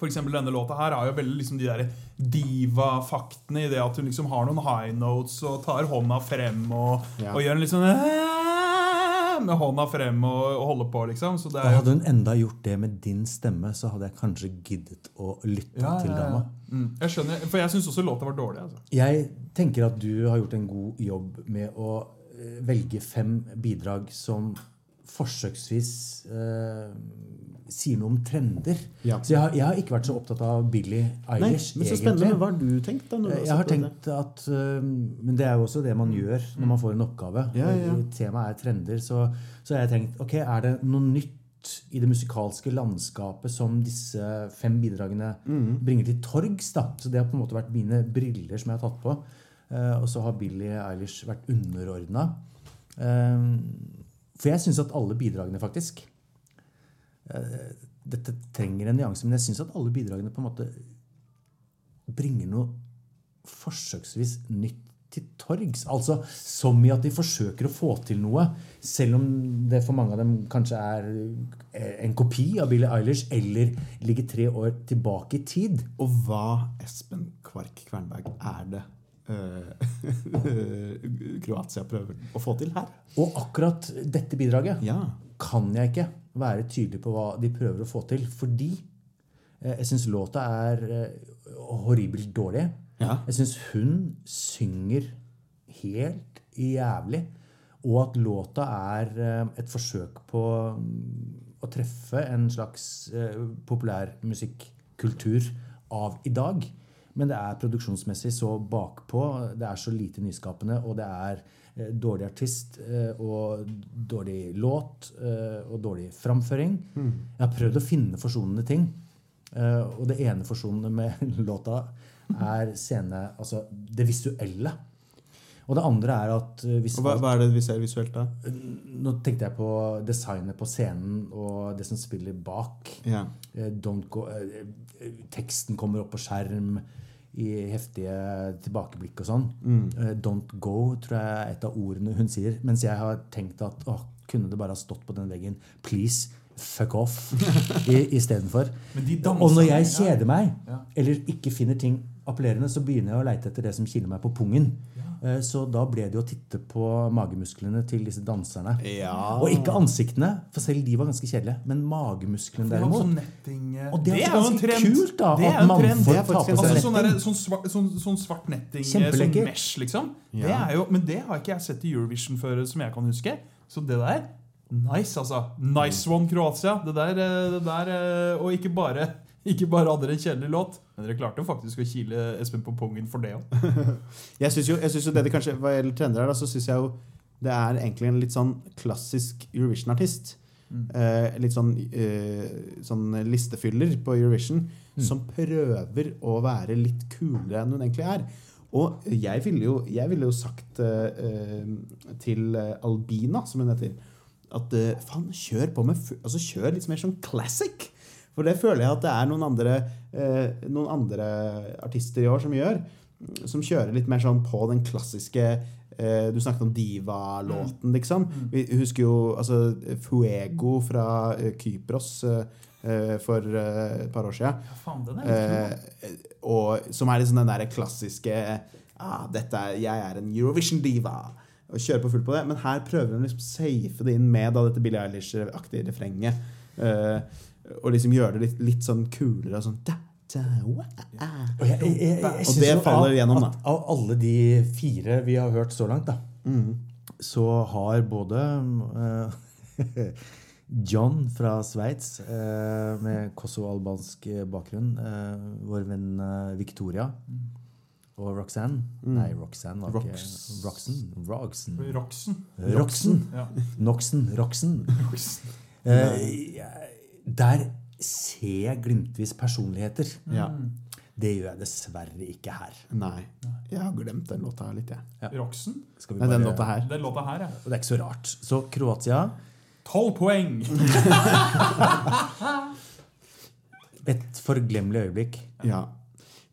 eksempel denne låta her har jo veldig liksom de der diva-faktene i det at hun liksom har noen high notes og tar hånda frem og, Ja. og gjør en litt sånn «Æ» med hånda frem og, og holder på, liksom. Så det er hadde hun enda gjort det med din stemme, så hadde jeg kanskje giddet å lytte ja, til dama. Mm. Jeg skjønner, For jeg syns også låta var dårlig. Altså. Jeg tenker at du har gjort en god jobb med å eh, velge fem bidrag som forsøksvis eh, sier noe om trender. Ja. Så jeg har, jeg har ikke vært så opptatt av Billie Nei, men så spennende. Men hva har du tenkt? da? Eh, har Jeg har tenkt det? at eh, Men det er jo også det man gjør når man får en oppgave. Ja, ja. Temaet er trender. Så, så har jeg tenkt ok, er det noe nytt i det musikalske landskapet som disse fem bidragene Mm. bringer til torgs? da Så det har på en måte vært mine briller som jeg har tatt på. Eh, og så har Billie Eilish vært underordna. for jeg syns at alle bidragene, faktisk Dette trenger en nyanse, men jeg syns at alle bidragene på en måte bringer noe forsøksvis nytt til torgs. Altså som i at de forsøker å få til noe, selv om det for mange av dem kanskje er eh, en kopi av Billie Eilish eller ligger tre år tilbake i tid. Og hva, Espen Kvark Kvernberg, er det eh, Kroatia prøver å få til her? Og akkurat dette bidraget Ja. kan jeg ikke være tydelig på hva de prøver å få til, fordi eh, jeg syns låta er eh, horribelt dårlig. Ja. Jeg syns hun synger helt jævlig. Og at låta er eh, et forsøk på mm, å treffe en slags eh, populærmusikkultur av i dag. Men det er produksjonsmessig så bakpå. Det er så lite nyskapende, og det er dårlig artist eh, og dårlig låt eh, og dårlig framføring. Jeg har prøvd å finne forsonende ting. Eh, og det ene forsonende med låta er scene, altså det visuelle. Og det andre er at eh, hvis hva, hva er det vi ser visuelt da? Nå tenkte jeg på designet på scenen og det som spiller bak. Eh, Don't go, eh, eh, teksten kommer opp på skjerm i heftige tilbakeblikk og sånn. Eh, Don't go tror jeg er et av ordene hun sier. Mens jeg har tenkt at åh, kunne det bare ha stått på den veggen Please, fuck off. i- Istedenfor. Og når jeg kjeder meg, Ja. eller ikke finner ting appellerende, så begynner jeg å leite etter det som kiler meg på pungen. Ja. Så da ble det jo å titte på magemusklene til disse danserne. Ja. Og ikke ansiktene, for selv de var ganske kjedelige. Men magemusklene De derimot sånn netting eh, Og det er jo ganske trend. kult, da, at er mannfolk Det er faktisk tar på seg Altså, sånn, netting. der, sånn, svart, sånn, sånn svart netting, eh, sånn mesh, liksom. Det Ja. er jo, men det har ikke jeg sett i Eurovision før, som jeg kan huske. Så det der Nice, altså. Nice one, Kroatia. Det der, eh, det der eh, Og ikke bare, ikke bare hadde dere en kjedelig låt, men dere klarte jo faktisk å kile Espen på pungen for det òg. Jeg syns jo, jo det det kanskje Hva gjelder trender her, da, så syns jeg jo det er egentlig en litt sånn klassisk Eurovision-artist. Eh, litt sånn, eh, sånn listefyller på Eurovision som prøver å være litt kulere enn hun egentlig er. Og jeg ville jo, jeg ville jo sagt eh, eh, til Albina, som hun heter, at eh, faen, kjør på med altså Kjør litt mer sånn classic. For det føler jeg at det er noen andre, noen andre artister i år som gjør. Som kjører litt mer sånn på den klassiske eh, Du snakket om Diva-låten, liksom. Vi husker jo altså, Fuego fra eh, Kypros eh, eh, for eh, et par år siden. Ja, faen, den er. Eh, og, som er liksom den der klassiske ah, dette er, 'Jeg er en Eurovision-diva'. Og kjører på fullt på det. Men her prøver hun liksom safe det inn med da, dette Billie Eilish-aktige refrenget. Eh, og liksom gjøre det litt, litt sånn kulere sånn da, da, wa, ah. Og, jeg, jeg, jeg, jeg Og det faller av- gjennom, da. Av alle de fire vi har hørt så langt, da, Mm. så har både uh, John fra Sveits uh, med kosovo-albansk bakgrunn, uh, vår venn Victoria og Roxanne Nei, Roxanne var ikke Rox. Roxen. Roxen. Roxen. Roxen. Ja. Noxen. Roxen. Jeg- der ser jeg glimtvis personligheter. Ja. Det gjør jeg dessverre ikke her. Nei. Jeg har glemt den låta her litt, jeg. Roxen? Bare... Nei, den låta her. Den låta her, ja. Og det er ikke så rart. Så Kroatia Tolv poeng! Et forglemmelig øyeblikk. Ja.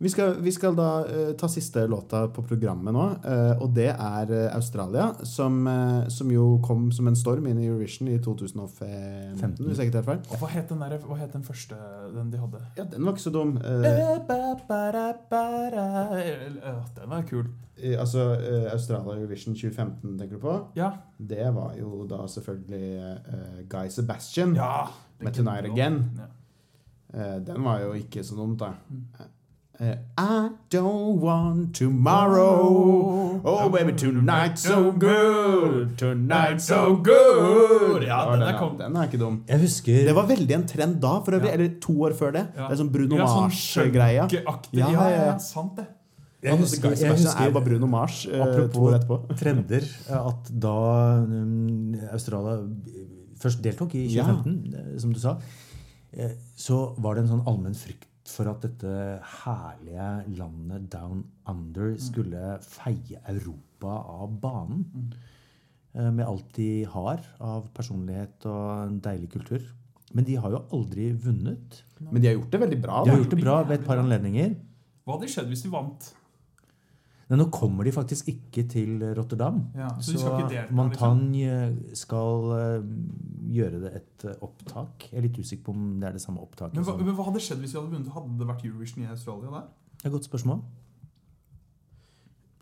Vi skal, vi skal da uh, ta siste låta på programmet nå, uh, og det er eh, Australia, som, som jo kom som en storm inn i Eurovision i 2015, hvis jeg ikke tar feil. Og hva het den, der, hva het den første den de hadde? Ja, den var ikke så dum. Den var kul. altså Australia Eurovision 2015, tenker du på? Ja. Det var jo da selvfølgelig Guy Sebastian ja. med 'Tonight Again'. Ja. Den var jo ikke så dumt, da. Eh, I don't want tomorrow. Oh, baby, tonight's so good. Tonight's so good. Ja, den er kom- den er ikke dum. Jeg husker Det var veldig en trend da, for øvrig. Ja. Eller to år før det. Ja. Det er sånn Bruno Ja, sånn Mars-greia. Ja, Ja, ja, ja, ja. sant det. Jeg husker, jeg husker, jeg bare Bruno Mars eh, to apropos trender, at da um, Australia først deltok i 2015, eh, som du sa, eh, så var det en sånn allmenn frykt for at dette herlige landet Down Under skulle feie Europa av banen. Mm. Med alt de har av personlighet og en deilig kultur. Men de har jo aldri vunnet. Men de har gjort det veldig bra. De har gjort det bra ved et par anledninger. Hva hadde skjedd hvis de vant? Men nå kommer de faktisk ikke til Rotterdam. Ja, så så delta, liksom? Montagne skal eh, gjøre det et eh, opptak. Jeg er litt usikker på om det er det samme opptaket. Men hva, men hva hadde skjedd hvis vi hadde vunnet? Hadde det vært Eurovision i Australia der? Det er et godt spørsmål.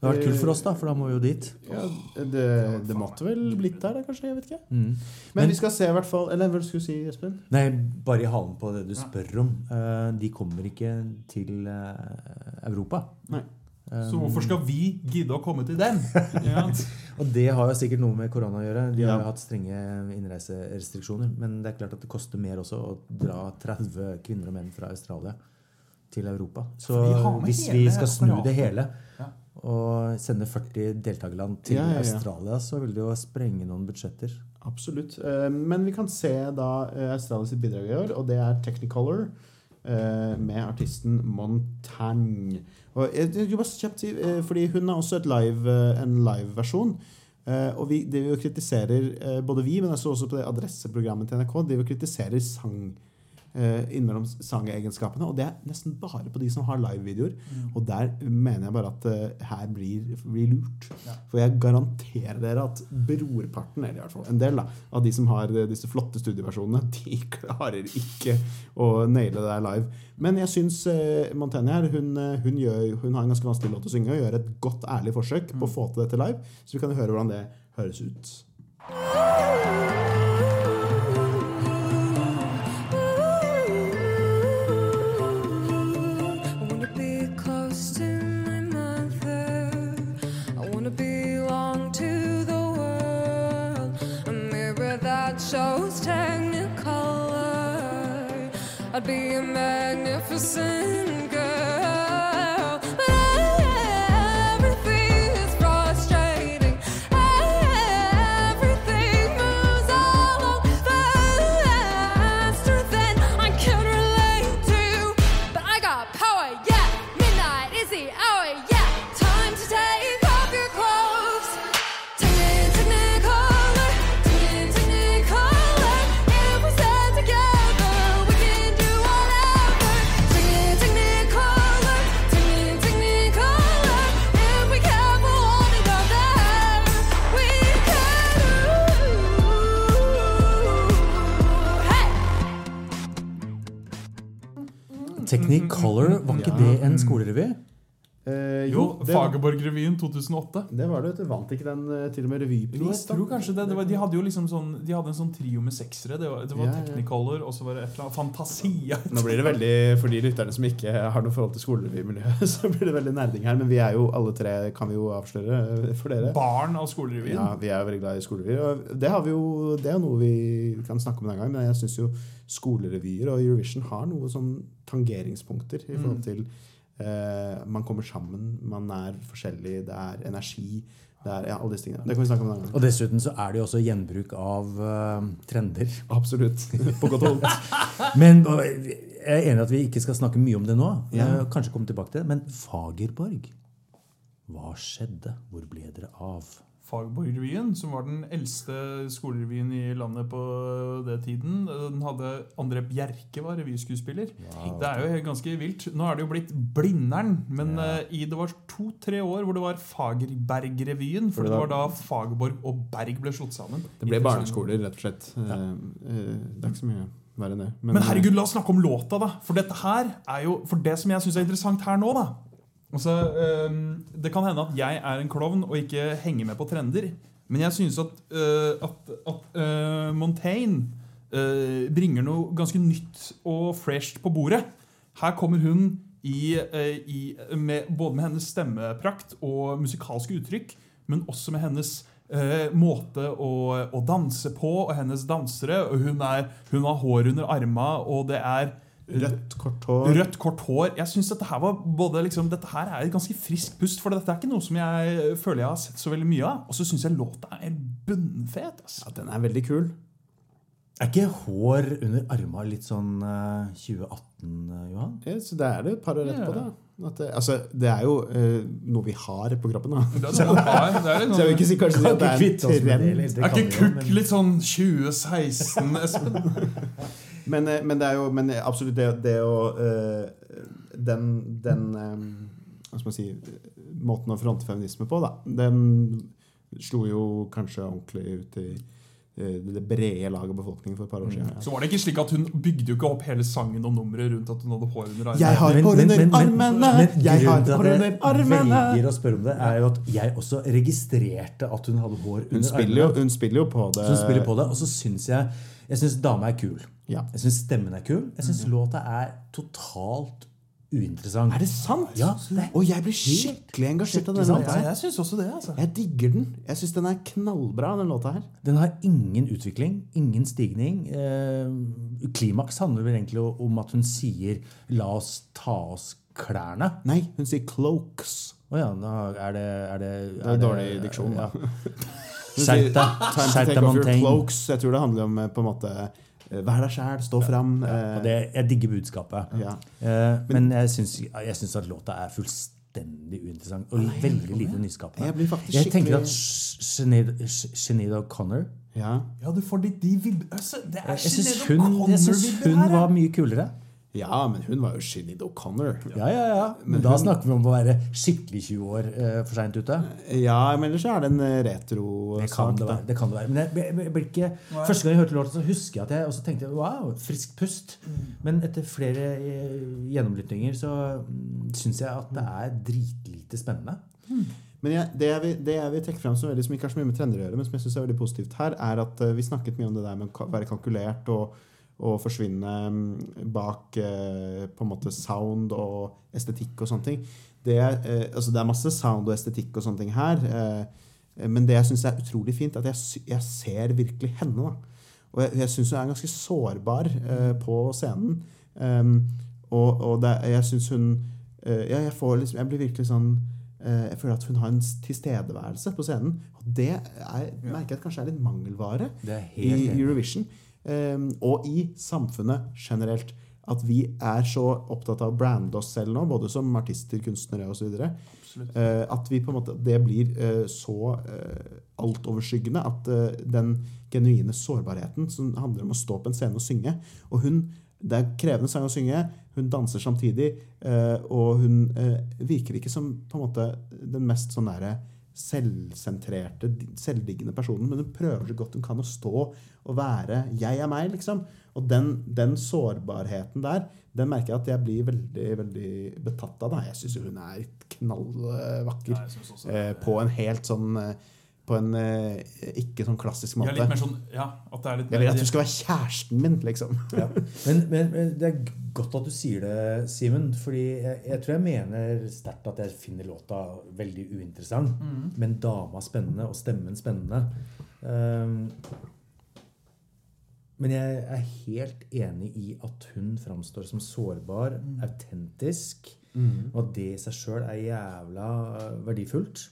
Det har vært kult for oss, da, for da må vi jo dit. Ja, det, det måtte vel blitt der, da, kanskje? Jeg vet ikke. Mm. Men, vi skal se i hvert fall Eller hva skulle du si, Espen? Nei, bare i halen på det du spør om. Eh, de kommer ikke til eh, Europa. Nei. Så hvorfor skal vi gidde å komme til dem? Ja. Og det har jo sikkert noe med korona å gjøre. De har jo hatt strenge innreiserestriksjoner. Men det er klart at det koster mer også å dra 30 kvinner og menn fra Australia til Europa. Så hvis vi skal snu det hele og sende 40 deltakerland til Ja, ja, ja. Australia, så vil det jo sprenge noen budsjetter. Absolutt. Eh, Men vi kan se da eh, Australias bidrag i år, og det er Technicolor med artisten Montagne. Og jeg, jeg, bare kjapt si, eh, fordi hun har også live, eh, en live-versjon. Eh, Og vi, det vi jo kritiserer, eh, både vi, men også, på det adresseprogrammet til NRK, det vi kritiserer sang eh, innimellom sangegenskapene. Og det er nesten bare på de som har live-videoer. Og der mener jeg bare at eh, her blir, blir lurt. For jeg garanterer dere at brorparten, eller i hvert fall en del, da, av de som har eh, disse flotte studieversjonene, de klarer ikke å naile det der live. Men jeg syns eh, Montaigne her, hun, eh, hun, gjør, hun har en ganske vanskelig låt å synge og gjør et godt, ærlig forsøk på å få til dette live. Så vi kan høre hvordan det høres ut. I'd be a magnificent Technicolor, var ikke det en skolerevy? Eh, Jo, jo Fagerborg-revyen 2008. det var det. vet du. Vant ikke den eh, til og med Jo, revypris? jeg tror kanskje det, det var, De hadde jo liksom sånn De hadde en sånn trio med seksere. Det var, det var Ja, ja. Technicolor, og så var det et eller annet Fantasia. Nå blir det veldig, For de lytterne som ikke har noe forhold til skolerevymiljøet, så blir det veldig nerding her. Men vi er jo alle tre, kan vi jo avsløre eh, for dere. Barn av skolerevyen. Ja, vi er jo veldig glad i skolerevyer. Det, har vi jo, det er noe vi kan snakke om en gang, men jeg syns jo skolerevyer og Eurovision har noen sånn tangeringspunkter i forhold til eh, Man kommer sammen, man er forskjellig, det er energi. Det er ja, alle disse tingene. Det kan vi snakke om en annen gang. Og dessuten så er det jo også gjenbruk av uh, trender. Absolutt. På godt hold. Men jeg er enig i at vi ikke skal snakke mye om det nå. Ja. Eh, Kanskje komme tilbake til det. Men Fagerborg, hva skjedde? Hvor ble dere av? Fagborgrevyen, som var den eldste skolerevyen i landet på det tiden. Den hadde André Bjerke var revyskuespiller. Det er jo ganske vilt. Nå er det jo blitt Blindern, men eh, i det var to-tre år hvor det var Fagerberg-revyen. For det det var- da Fagerborg og Berg ble slått sammen. Det ble barneskoler, rett og slett. Eh, eh, Det er ikke så mye verre enn det. Men herregud, la oss snakke om låta, da. For dette her er jo For det som jeg syns er interessant her nå, da altså, Det kan hende at jeg er en klovn og ikke henger med på trender. Men jeg synes at, øh, at, at øh, Montaigne øh, bringer noe ganske nytt og fresht på bordet. Her kommer hun i, i, med, både med hennes stemmeprakt og musikalske uttrykk, men også med hennes eh, måte å, å danse på, og hennes dansere. Og hun, er, hun har hår under arma, og det er Rødt, kort hår. rødt, kort hår. Jeg synes dette her var både liksom, Dette her er et ganske friskt pust, for dette er ikke noe som jeg føler jeg har sett så veldig mye av. Og så syns jeg låta er helt bunnfet. Altså. Ja, den er veldig kul. Er ikke hår under arma litt sånn uh, 2018, eh, Johan? Ja, så det er det et par år etterpå. Ja. da. At det, altså, det er jo uh, noe vi har på kroppen. da. Det er, sånn, det er, det er litt Så jeg vil ikke sånn, si kanskje si at det er en trend. er ikke kukk litt sånn 2016, Espen? Men, eh, men det er jo men absolutt det, det å eh, Den, den eh, Hva skal man si Måten å fronte feminisme på, da, den slo jo kanskje ordentlig ut i eh, det brede lag av befolkningen for et par år siden. Så var det ikke slik at Hun bygde jo ikke opp hele sangen og nummeret rundt at hun hadde hår under armene. Jeg har Men- hår men- under men- men- armene! men Jeg har grunnen til at hår jeg under armene! velger å spørre om det, er jo at jeg også registrerte at hun hadde hår Hun under jo, armene. hun spiller jo på det. Så hun spiller på det, og så syns jeg Jeg syns dama er kul. Ja. Jeg syns stemmen er kul. Jeg syns låta er totalt uinteressant. Er det sant? Ja, det er Og jeg blir skikkelig engasjert av denne låta. Ja, jeg synes også det. altså Jeg digger den. Jeg syns den er knallbra, den låta her. Den har ingen utvikling, ingen stigning. Eh, klimaks handler vel egentlig om at hun sier 'la oss ta oss klærne'. Nei, hun sier cloaks. Å ja, da er det Er det, Det er dårlig diksjon, da. Skjerp deg. Skjerp deg, Montaigne. cloaks. Jeg tror det handler om eh, på en måte Vær deg sjæl, stå fram. eh, det, jeg digger budskapet. Ja. Eh, men jeg syns, jeg syns at låta er fullstendig uinteressant og veldig lite nyskapende. Jeg Jeg tenker at Sinead O'Connor ja. Ja, du får de, de vib... Altså, det er Jeg syns Sinead hun, jeg synes hun var mye kulere. Ja, men hun var jo Shinid O'Connor. Ja, ja, ja. Men da snakker vi om å være skikkelig 20 år eh, for seint ute. Ja, men ellers er det en eh, Det kan retro-sak. det være. Det kan det være. Men jeg, jeg, jeg blir ikke, første gang jeg hørte låta, så husker jeg at jeg også tenkte wow, frisk pust. Men etter flere eh, gjennomlyttinger så mm, syns jeg at det er dritlite spennende. Men jeg, det, jeg vil, det jeg vil trekke frem som, veldig, som ikke har så mye med trender å gjøre, men som jeg synes er veldig positivt her, er at eh, vi snakket mye om det der med å være kalkulert og, og forsvinne mm, bak eh, på en måte sound og estetikk og sånne ting. Det eh, altså det er masse sound og estetikk og sånne ting her, eh, men det jeg syns er utrolig fint, er at jeg, jeg ser virkelig henne. da. Og jeg, jeg syns hun er ganske sårbar på scenen. Um, og og det, jeg syns hun ja, jeg, får liksom, jeg blir virkelig sånn Jeg føler at hun har en tilstedeværelse på scenen. Og det er, merker jeg at kanskje er litt mangelvare er i. Eurovision. Um, og i samfunnet generelt. At vi er så opptatt av å brande oss selv nå, både som artister, kunstnere osv. Uh, at vi på en måte, det blir eh, så uh, altoverskyggende at eh, den genuine sårbarheten som handler om å stå på en scene og synge Og hun, Det er krevende sang å synge, hun danser samtidig, eh, og hun eh, virker ikke som på en måte den mest sånn derre selvsentrerte, selvdiggende personen, men hun prøver så godt hun kan å stå og være 'jeg er meg', liksom. Og den, den sårbarheten der, den merker jeg at jeg blir veldig veldig betatt av. Da. Jeg syns hun er knallvakker. Ja, eh, på en helt sånn eh, På en eh, ikke sånn klassisk Ja, måte. litt mer sånn, ja, at det er litt Jeg vil at du skal være kjæresten min, liksom. Men, men, men det er godt at du sier det, Simen. Fordi jeg, jeg tror jeg mener sterkt at jeg finner låta veldig uinteressant. Men dama spennende, og stemmen spennende. Um, men jeg er helt enig i at hun framstår som sårbar, autentisk. Og at det i seg sjøl er jævla eh, verdifullt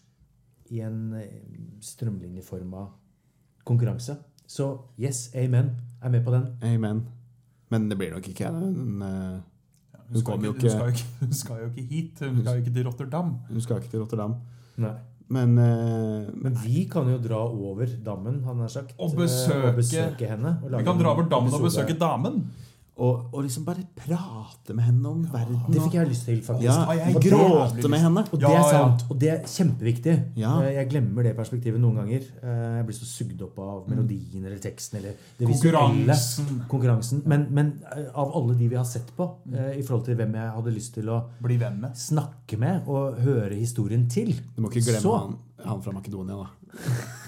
i en eh, strømlinjeforma konkurranse. Så yes, amen. Jeg Er med på den. Amen. Men det blir nok ikke en eh, Hun skal, kommer jo ikke, hun, skal jo ikke- ikke, hun skal jo ikke hit. Hun skal jo ikke til Rotterdam. Hun skal ikke til Rotterdam. Nei. Men, uh, Men vi kan jo dra over dammen, han har sagt. Og eh, besøke- og besøke henne. og Vi kan dra over dammen og besøke damen. og, og liksom bare prate med henne om verden. Det fikk jeg lyst til, faktisk. Ja, jeg gråte med henne. Og det er sant, og det er kjempeviktig. Ja. Eh, Jeg glemmer det perspektivet noen ganger. Eh, Jeg blir så sugd opp av melodien eller teksten eller det. Konkurransen. Konkurransen. Men, men eh, av alle de vi har sett på, eh, i forhold til hvem jeg hadde lyst til å Bli venn med. snakke med og høre historien til Du må ikke glemme så, han, han fra Makedonia, da.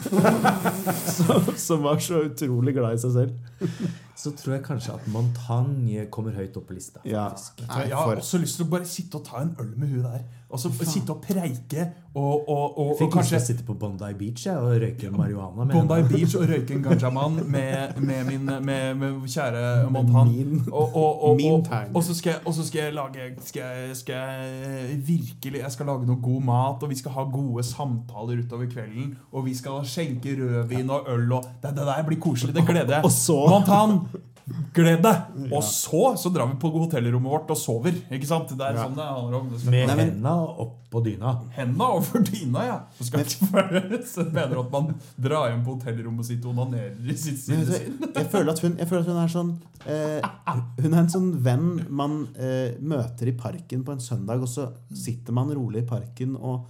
som, som var så utrolig glad i seg selv. så tror jeg kanskje at Montagne kommer høyt opp på lista. Ja, nei, Jeg har også lyst til å bare sitte og ta en øl med hun der. Og så sitte og preike og, og, og, Fikk kanskje sitte på Bondi Beach ja, og røyke marihuana. med Bondi. Beach og røyke en ganjaman med, med min med, med kjære Montan. min- Og, og, min og, så skal og så skal jeg lage skal skal jeg virkelig Jeg skal lage noe god mat, og vi skal ha gode samtaler utover kvelden. Og vi skal skjenke rødvin og øl, og det, det der blir koselig. Det gleder jeg. Montan, gled deg! Og så, så drar vi på hotellrommet vårt og sover. Ikke sant? Det er sånn det handler om. Det Med henda opp på dyna. Henda over dyna, ja. Så skal ikke være så mener at man drar hjem på hotellrommet sitt og onanerer i sitt Men vet jeg, føler at hun, føler at hun er sånn eh, Hun er en sånn venn man eh, møter i parken på en søndag, og så sitter man rolig i parken og,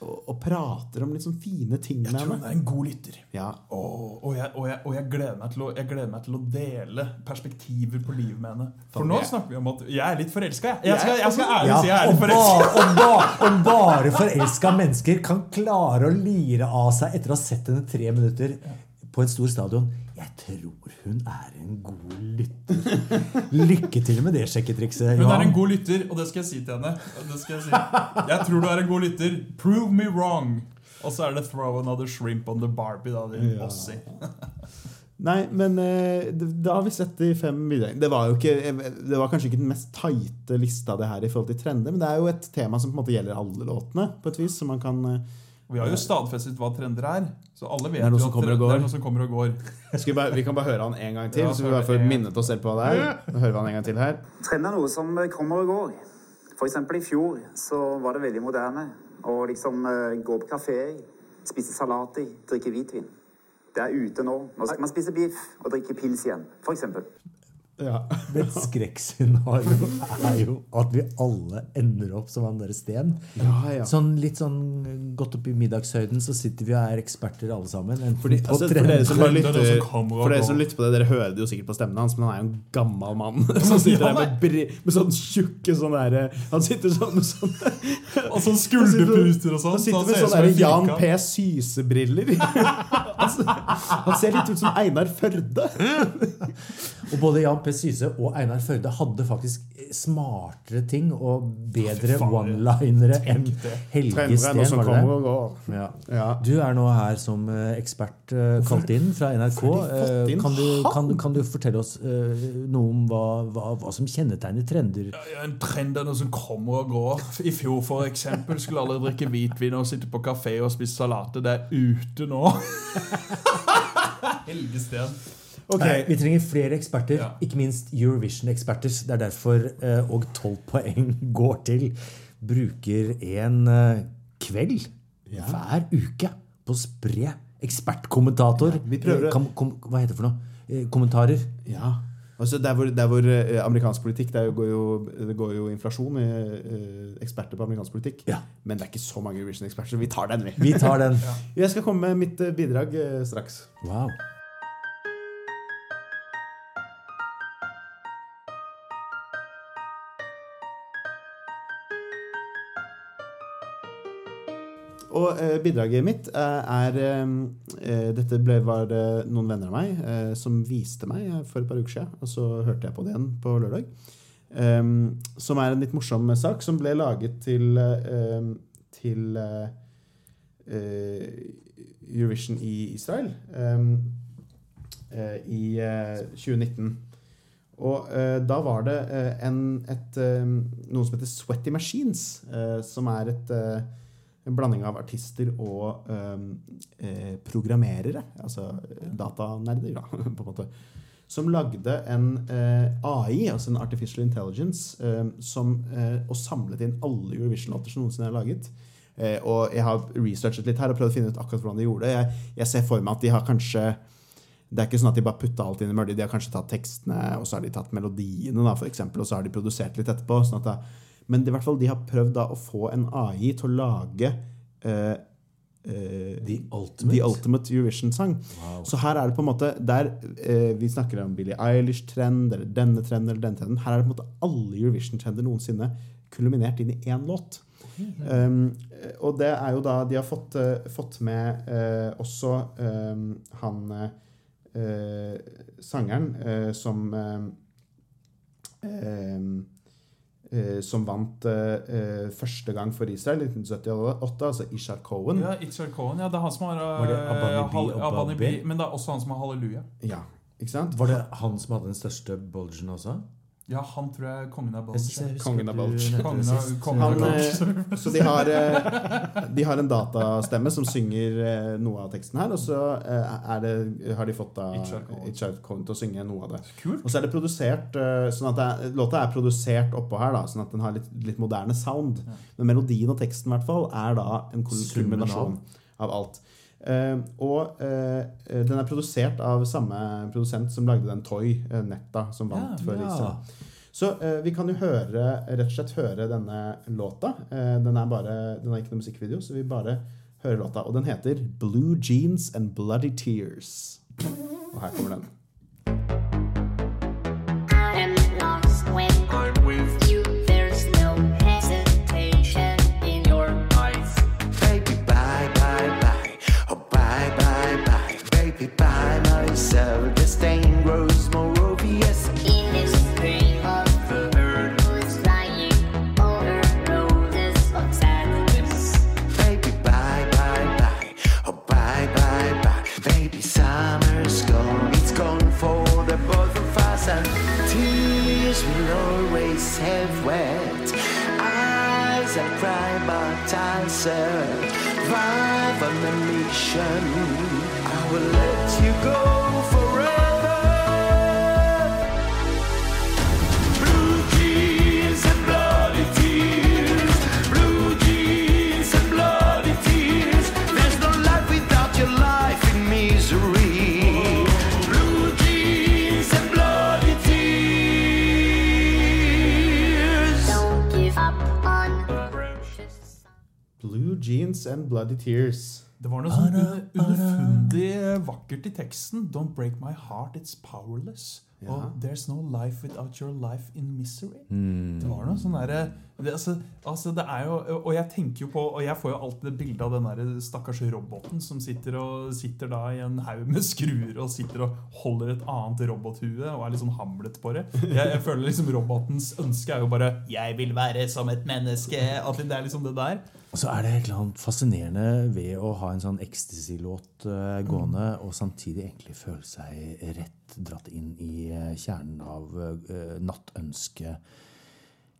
og, og prater om litt sånn fine ting Jeg med tror hun er en god lytter. Ja. Og, og, jeg, jeg, og jeg, gleder meg til å, jeg meg til å dele perspektiver på livet med henne. For nå snakker vi om at jeg er litt forelska. Jeg. Jeg, skal- jeg skal ærlig Ja, si jeg er litt forelska. Om bare, bare, bare forelska mennesker kan klare å lire av seg etter å ha sett henne tre minutter på en stor stadion. Jeg tror hun er en god lytter. Lykke til med det sjekketrikset. Hun er en god lytter, og det skal jeg si til henne. Det skal Jeg si. Jeg tror du er en god lytter. Prove me wrong. Og så er det throw another shrimp on the Barbie, da, din Ja. Nei, men eh, da har vi sett de fem bidragene. Det var jo ikke, det var kanskje ikke den mest tighte lista det her i forhold til trender, men det er jo et tema som på en måte gjelder alle låtene, på et vis. Så man kan eh, Vi har jo stadfestet hva trender er, så alle vet Det er noe som kommer og det går. er noe som kommer og går. skal vi, bare, vi kan bare høre han en gang til, Ja, så vi bare får minnet oss selv på hva det er. Nå hører vi han en gang til her. Trend er noe som kommer og går. For eksempel i fjor så var det veldig moderne å liksom eh, gå på kafé, spise salat i, drikke hvitvin. Det er ute nå. Nå skal man spise biff og drikke pils igjen, for eksempel. Ja. Men skrekkscenario er jo at vi alle ender opp som han derre Sten. Ja, ja. Sånn litt sånn godt opp i middagshøyden så sitter vi og er eksperter alle sammen. Fordi, altså, for, dere som lytter, for dere som lytter på det, dere hører det jo sikkert på stemmen hans, men han er jo en gammel mann som sitter der med, bre, med sånn tjukke sånn derre Han sitter sånn med sånn Og sånn skulderpuster og sånn. Han sitter med sånn sånne Jan. P. Syse-briller. han ser litt ut som Einar Førde. Og både Jan P. Syse og Einar Førde hadde faktisk smartere ting og bedre one-linere enn Helge Steen. som var det og går. Ja. Ja. Du er nå her som eh, ekspert eh, kalt inn fra NRK. Eh, inn Kan du, kan, kan du fortelle oss noe om hva, hva, hva som kjennetegner trender? Ja, En trend er noe som kommer og går. I fjor for eksempel skulle alle drikke hvitvin og sitte på kafé og spise salater. Det er ute nå. Helge Steen. Ok, Nei, vi trenger flere eksperter, Ja. ikke minst Eurovision-eksperter. Det er derfor eh, og tolv poeng går til bruker en eh, kveld hver uke på å spre ekspertkommentator. vi prøver Eh, kom, kom, hva heter det for noe? Eh, kommentarer. Ja. Altså der hvor, der hvor eh, amerikansk politikk Det, er går, jo, det går jo inflasjon i eksperter på amerikansk politikk. Ja. Men det er ikke så mange Eurovision-eksperter, så vi tar den, vi. Vi tar den. Jeg skal komme med mitt bidrag straks. Wow. Og eh, bidraget mitt eh, er eh, Dette ble, var noen venner av meg som viste meg for et par uker siden. Og så hørte jeg på det igjen på lørdag. Eh, som er en litt morsom sak som ble laget til, eh, til Eurovision i Israel eh, eh, i eh, 2019. Og eh, da var det eh, en, et, eh, noe som heter Sweaty Machines, som er et, en blanding av artister og eh, eh, programmerere, altså datanerder, da, på en måte, som lagde en eh, AI, altså en artificial intelligence, eh, som, eh, og samlet inn alle Eurovision-låter som noensinne er laget. Eh, og jeg har researchet litt her og prøvd å finne ut akkurat hvordan de gjorde det. Jeg, jeg ser for meg at de har kanskje det er ikke sånn at de bare putta alt inn i mølje. De har kanskje tatt tekstene, og så har de tatt melodiene, da, for eksempel, og så har de produsert litt etterpå. Sånn at det, men i hvert fall, de har prøvd da å få en AI til å lage eh, eh, The Ultimate. The Ultimate Eurovision-sang. Så her er det på en måte der eh, Vi snakker om Billie Eilish-trend, eller denne trenden, eller denne trenden. Her er det på en måte alle Eurovision-trender noensinne kulminert inn i én låt. Um, og det er jo da De har fått, uh, fått med uh, også um, han uh, sangeren som eh, Som vant eh, eh, første gang for Israel i 1978, altså Ishar Cohen. Ja, Ishar Cohen. Ja, det er han som har uh, Abanibi, eh? Men det er også han som har Halleluja. Ja, ikke sant? Var det han som hadde den største bulgen også? Ja, han tror jeg er kongen av Bulge. Kongen av bulge. Kongen av- kongen Han, bulge. eh, så de har, eh, de har en datastemme som synger eh, noe av teksten her, og så det, har de fått da Itzhak Cohen. Til å synge noe av det. Kult. Og så er det produsert sånn at det Låta er produsert oppå her, da, sånn at den har litt, litt moderne sound. Men melodien og teksten i hvert fall er da en kul- kulminasjon av alt. Eh, og eh, eh, den er produsert av samme produsent som lagde den Toy, Netta, som vant Ja, før. Israel. Så vi kan jo høre, rett og slett høre denne låta. Den er bare, den er ikke noe musikkvideo, så vi bare hører låta. Og den heter Blue Jeans and Bloody Tears. Og her kommer den. The mission. I will let you go forever. Blue jeans and bloody tears. Blue jeans and bloody tears. There's no life without your life in misery. Blue jeans and bloody tears. Don't give up on precious. Blue Jeans and Bloody Tears. Det var noe sånn underfundig vakkert i teksten. Don't break my heart, it's powerless. Og there's no life without your life in misery. Det var noe sånn derre det, altså, altså, det er jo Og jeg tenker jo på Og jeg får jo alltid det bildet av den der stakkars roboten som sitter og sitter da i en haug med skruer og sitter og holder et annet robothue og er litt sånn hamlet på det. Jeg, jeg føler liksom robotens ønske er jo bare 'Jeg vil være som et menneske'. At det er liksom det der. Så er det et eller annet fascinerende ved å ha en sånn ecstasy-låt gående, gående, og samtidig egentlig føle seg rett dratt inn i eh, kjernen av uh, nattønsket.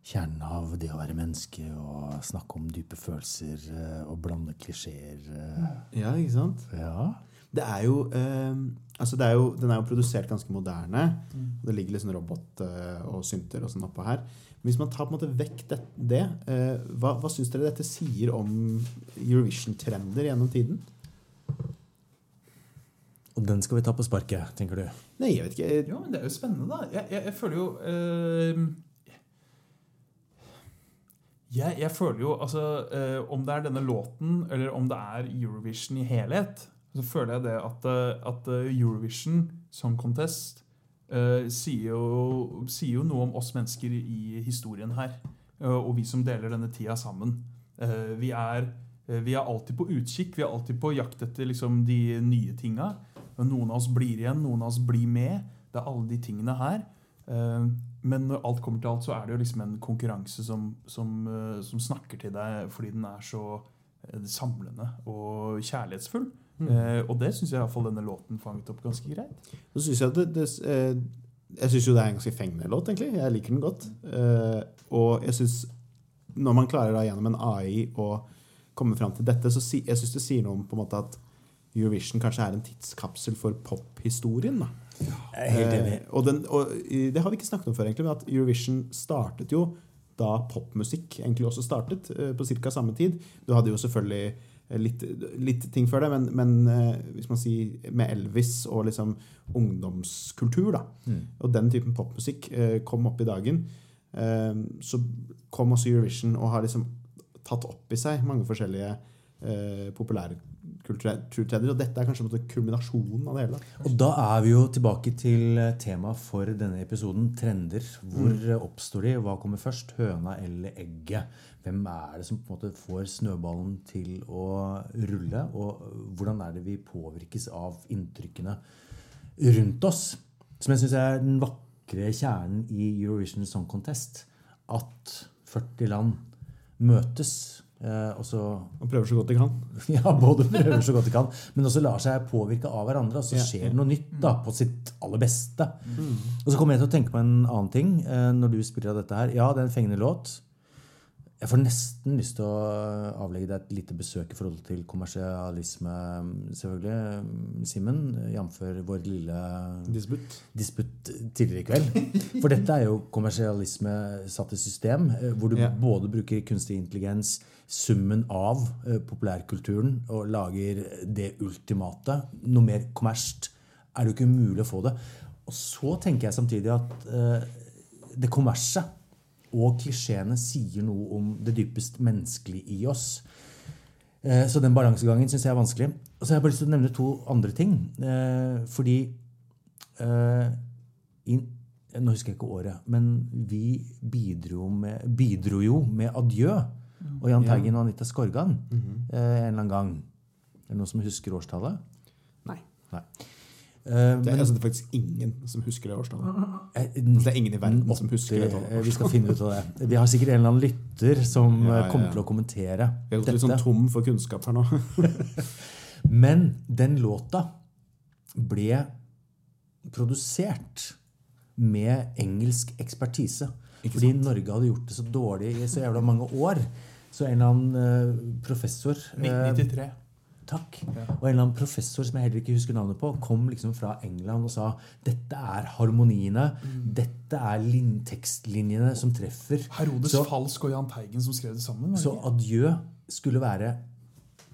Kjernen av det å være menneske og snakke om dype følelser eh, og blande klisjeer. eh. Ja, ikke sant? Ja. Det er jo, eh, altså det er jo Den er jo produsert ganske moderne. Mm. Det ligger litt sånn robot eh, og synter og sånn oppå her. Hvis man tar på en måte vekk det, det eh, hva, hva syns dere dette sier om Eurovision-trender gjennom tiden? Og den skal vi ta på sparket, tenker du? Nei, jeg vet ikke. Jo, men det er jo spennende, da. Jeg, jeg, jeg føler jo eh, jeg, jeg føler jo altså eh, Om det er denne låten, eller om det er Eurovision i helhet, så føler jeg det at, at Eurovision som Contest eh, sier, jo, sier jo noe om oss mennesker i historien her. Uh, og vi som deler denne tida sammen. Uh, vi, er, vi er alltid på utkikk, vi er alltid på jakt etter liksom, de nye tinga. Noen av oss blir igjen, noen av oss blir med. Det er alle de tingene her. Men når alt kommer til alt, så er det jo liksom en konkurranse som, som, som snakker til deg fordi den er så samlende og kjærlighetsfull. Eh, og det syns jeg i hvert fall denne låten fanget opp ganske greit. Så synes jeg det, det eh, Jeg syns jo det er en ganske fengende låt, egentlig. Jeg liker den godt. Eh, og jeg syns Når man klarer da gjennom en AI å komme fram til dette, så si, jeg syns det sier noe om på en måte at Eurovision kanskje er en tidskapsel for pophistorien. Ja, helt enig. Eh, og, den, og det har vi ikke snakket om før, egentlig, men at Eurovision startet jo da popmusikk egentlig også startet, eh, på ca. samme tid. Du hadde jo selvfølgelig litt, litt ting før det, men, men eh, hvis man sier med Elvis og liksom ungdomskultur, da, og den typen popmusikk eh, kom opp i dagen, eh, så kom også Eurovision og har liksom tatt opp i seg mange forskjellige eh, populærkulturtrender, og dette er kanskje måte kulminasjonen av det hele. da. Og da er vi jo tilbake til eh, temaet for denne episoden, trender. Hvor mm. oppstår de? Hva kommer først? Høna eller egget? Hvem er det som på en måte får snøballen til å rulle? Og hvordan er det vi påvirkes av inntrykkene rundt oss? Som jeg syns er den vakre kjernen i Eurovision Song Contest. At 40 land møtes. Eh, og så Og prøver så godt de kan. ja, både prøver så godt de kan, men også lar seg påvirke av hverandre. Og så skjer det noe nytt da, på sitt aller beste. Og så kommer jeg til å tenke på en annen ting eh, når du spiller av dette her. Ja, det er en fengende låt. Jeg får nesten lyst til å avlegge deg et lite besøk i forhold til kommersialisme, selvfølgelig, Simen. Jf. vår lille Disputt. disputt tidligere i kveld. For dette er jo kommersialisme satt i system, eh, hvor du Ja. både bruker kunstig intelligens, summen av eh, populærkulturen, og lager det ultimate. Noe mer kommersielt er det jo ikke mulig å få det. Og så tenker jeg samtidig at eh, det kommersielle og klisjeene sier noe om det dypest menneskelige i oss. Eh, Så den balansegangen syns jeg er vanskelig. Og så har jeg bare lyst til å nevne to andre ting. Eh, Fordi eh, Nå husker jeg ikke året, men vi bidro, med, bidro jo med Adjø. Og Jahn Teigen og Anita Skorgan eh, en eller annen gang. Er det noen som husker årstallet? Nei. Nei. Eh, det, er, altså, det er faktisk ingen som husker det årstallet. Altså, det er ingen i verden 80, som husker det. Tallet. Eh, vi skal finne ut av det. Vi har sikkert en eller annen lytter som ja, ja, ja. kommer til å kommentere dette. Vi er gått litt sånn tom for kunnskap her nå. Men den låta ble produsert med engelsk ekspertise. Fordi Norge hadde gjort det så dårlig i så jævla mange år. Så en eller annen professor 1993 tiltak. Ja. Og en eller annen professor som jeg heller ikke husker navnet på, kom liksom fra England og sa dette er harmoniene, mm. dette er tekstlinjene som treffer. Herodes så, Falsk og Jahn Teigen som skrev det sammen? Så adjø skulle være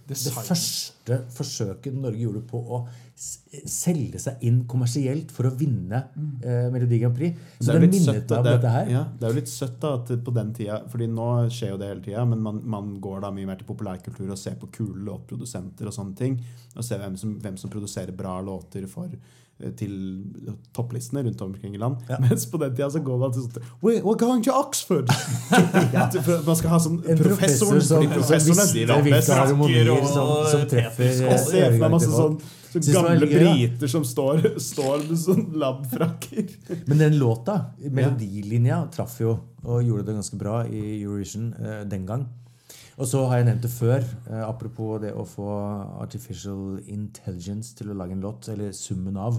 det første forsøket Norge gjorde på å selge seg inn kommersielt for å vinne eh, Melodi Grand Prix. Så Det det, er, minnet søtt, meg om det, dette her. ja, det er jo litt søtt da, at på den tida fordi nå skjer jo det hele tida, men man, man går da mye mer til populærkultur og ser på kule låtprodusenter og sånne ting. Og ser hvem som, hvem som produserer bra låter for, til topplistene rundt omkring i land. Mens på den tida så går man til sånn We're going to Oxford! Man skal ha sånn En professor professoren, som, professorene visste de vet hvilke best. harmonier som, som treffer eh, Jeg ser for meg masse sånn, sånn gamle gøy, da. briter som står, står med sånn labfrakker. Men den låta, melodilinja, traff jo og gjorde det ganske bra i Eurovision eh, den gang. Og så har jeg nevnt det før, eh, apropos det å få artificial intelligence til å lage en låt, eller summen av.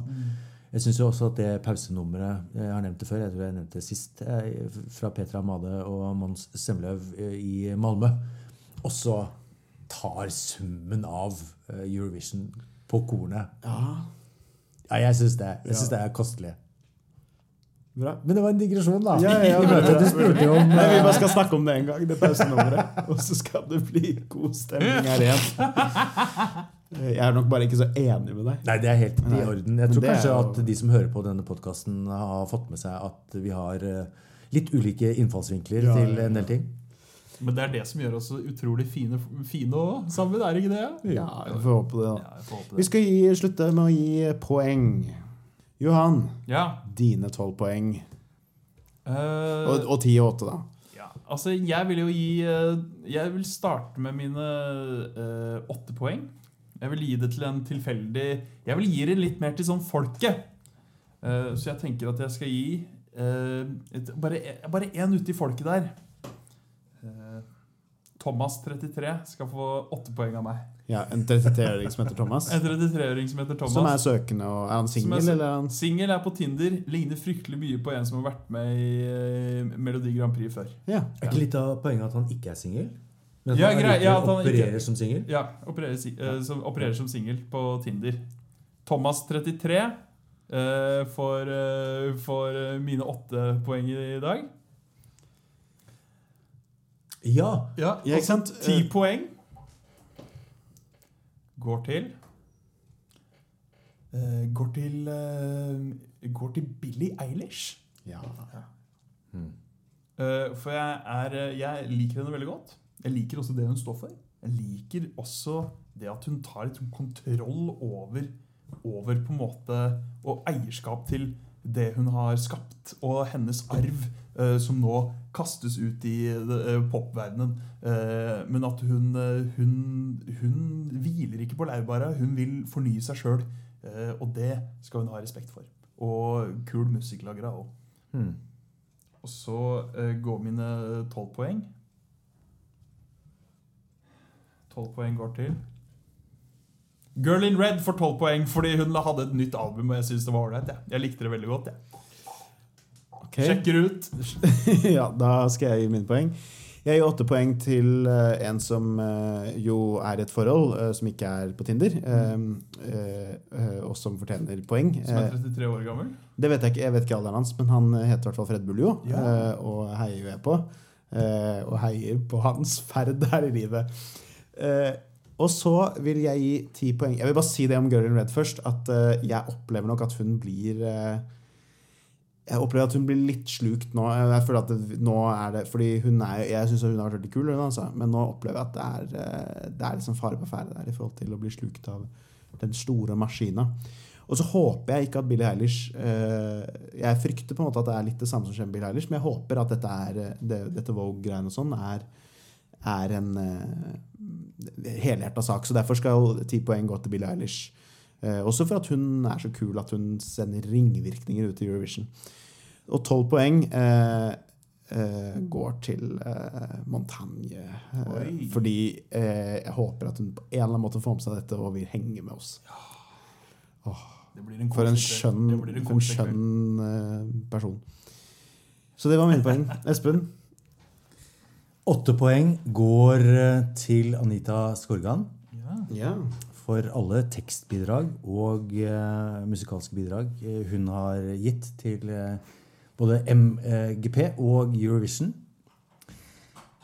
Jeg syns også at det pausenummeret Jeg har nevnt det før, jeg tror jeg nevnte det sist, eh, fra Petra Amade og Mons Semløv eh, i Malmö, også tar summen av eh, Eurovision på kornet. Ja, jeg syns det, jeg synes det er kostelig. Bra. Men det var en digresjon, da. Ja, ja, ja, du spurte jo om Nei, Vi eh, bare skal snakke om det en gang, det pausenummeret. Og så skal det bli god stemning her igjen. Jeg er nok bare ikke så enig med deg. Nei, det er helt i orden. Jeg tror kanskje jo- at de som hører på denne podkasten, har fått med seg at vi har eh, litt ulike innfallsvinkler Ja, til en del ting. Men det er det som gjør oss så utrolig fine, fine også, sammen, er det ikke det? Ja, jeg får håpe det. da. Ja, får håpe Vi skal gi, slutte med å gi poeng. Johan, Ja. dine tolv poeng. Uh, Og, og ti og åtte, da. ja. Altså, jeg vil jo gi eh, Jeg vil starte med mine uh, åtte poeng. Jeg vil gi det til en tilfeldig Jeg vil gi det litt mer til sånn folket. Uh, så jeg tenker at jeg skal gi bare én ute i folket der. Eh, Thomas 33 skal få åtte poeng av meg. Ja, En 33-åring som heter Thomas. En 33-åring som heter Thomas. Som er søkende. og Er han singel, han Singel er på Tinder. Ligner fryktelig mye på en som har vært med i eh, Melodi Grand Prix før. Ja. Er ikke litt av poenget at han ikke er singel? Men at Ja, han grei, ja, at han ikke- opererer som singel? Ja, opererer, eh, som, opererer som singel på Tinder. Thomas 33 uh, får, uh, får eh, mine åtte poeng i dag. Ja. Ja, ikke sant? Ti Eh. poeng går til eh, Går til eh, Går til Billie Eilish. Ja. Eh, for jeg, er, jeg liker henne veldig godt. Jeg liker også det hun står for. Jeg liker også det at hun tar litt sånn kontroll over, over på en måte og eierskap til det hun har skapt, og hennes arv, som nå kastes ut i eh, popverdenen. Eh, men at hun, eh, hun, hun hviler ikke på laurbæra. Hun vil fornye seg sjøl. Og det skal hun ha respekt for. Og kul musikklagere òg. Hmm. Og så går mine tolv poeng. Tolv poeng går til Girl in Red får tolv poeng fordi hun hadde et nytt album. Og jeg synes det var. Jeg. jeg likte det veldig godt. Jeg. Ok. Sjekker ut. ja, da skal jeg gi mine poeng. Jeg gir åtte poeng til uh, en som uh, jo er i et forhold, uh, som ikke er på Tinder, eh, eh, eh, og som fortjener poeng. Som er Eh, 33 år gammel. det vet jeg ikke, jeg vet ikke alderen hans, men han heter i hvert fall Fred Buljo, Ja. og heier jo jeg på. Og heier på hans ferd her i livet. Og så vil jeg gi ti poeng. Jeg vil bare si det om Girl in Red først, at jeg opplever nok at hun blir jeg opplever at hun blir litt slukt nå. Jeg føler at det, nå er det, fordi hun er, Jeg syns hun har vært veldig kul, altså. men nå opplever jeg at det er, eh, det er liksom fare på ferde der i forhold til å bli slukt av den store maskina. Og så håper jeg ikke at Billie Eilish eh, Jeg frykter på en måte at det er litt det samme som skjer med Billie Eilish, men jeg håper at dette, er, eh, det, dette Vogue-greiene og sånn er, er en uh, helhjerta sak. Så derfor skal ti poeng gå til Billie Eilish. Eh, også for at hun er så kul at hun sender ringvirkninger ut i Eurovision. Og tolv poeng eh, eh, går til eh, Montagne. Eh, fordi eh, jeg håper at hun på en eller annen måte får med seg dette og vil henge med oss. Det blir en For en skjønn, Det blir en en skjønn eh, person. Så det var mine poeng. Espen? Åtte poeng går til Anita Skorgan Ja. for alle tekstbidrag og uh, musikalske bidrag hun har gitt til eh, både MGP og Eurovision.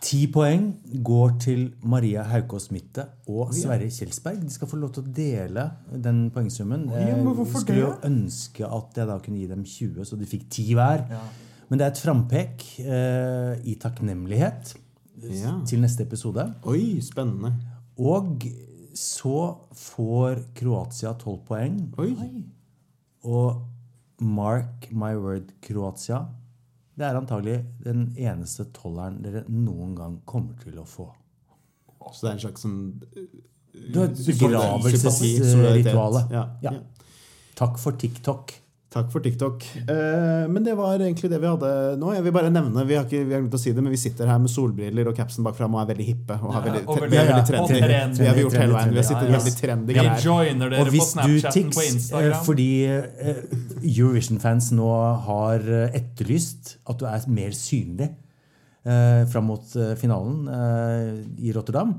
Ti poeng går til Maria Haukås Mitte og Sverre Kjelsberg. De skal få lov til å dele den poengsummen. Jeg skulle jo ønske at jeg da kunne gi dem 20, så de fikk 10 hver. Ja. Men det er et frampek eh, i takknemlighet Ja. til neste episode. Oi, spennende. Og så får Kroatia 12 poeng. Oi. Og mark my word, Kroatia. Det er antagelig den eneste tolleren dere noen gang kommer til å få. Så det er en slags sånn Du har et begravelsesritual. Ja. ja. Takk for TikTok. Takk for TikTok. Eh, men det var egentlig det vi hadde nå. Jeg vil bare nevne, Vi har ikke vi har glemt å si det, men vi sitter her med solbriller og capsen bakfra og er veldig hippe. Og har Ja, veldig, og veldig- vi er veldig trendy. Ja, trendy, Vi har gjort hele veien. Vi har sittet ja, ja. veldig trendy Vi her. joiner dere Og på du Snapchatten Tix, på eh, Instagram. fordi eh, Eurovision-fans nå har eh, etterlyst at du er mer synlig eh, fram mot eh, finalen eh, i Rotterdam,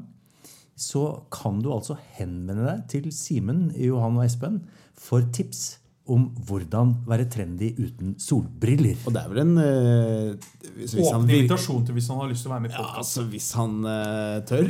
så kan du altså henvende deg til Simen, Johan og Espen for tips om hvordan være trendy uten solbriller. Og det er vel en eh, hvis, hvis Åpne invitasjon til hvis han har lyst til å være med i ja, altså, Hvis han eh, tør.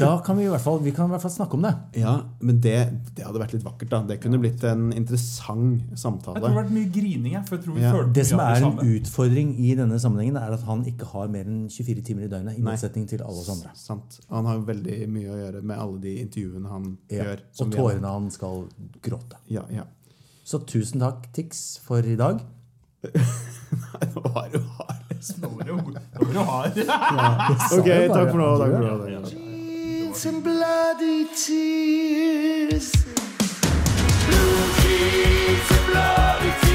Da kan vi i hvert fall, vi kan i hvert fall snakke om det. Ja, Men det, det hadde vært litt vakkert. da Det kunne blitt en interessant Jeg tror det hadde vært mye grining. Jeg, for jeg tror vi Ja. følte Det som er en utfordring i denne sammenhengen, er at han ikke har mer enn 24 timer i døgnet. I motsetning til alle oss andre. Sant. Han har veldig mye å gjøre med alle de intervjuene han Ja. gjør. Og tårene han skal gråte. Ja, ja. Så tusen takk, Tix, for i dag. Nå var du hard. Nå var jo hard. Ok, takk for nå. Takk for nå. Jeans and bloody tears. Blue jeans and bloody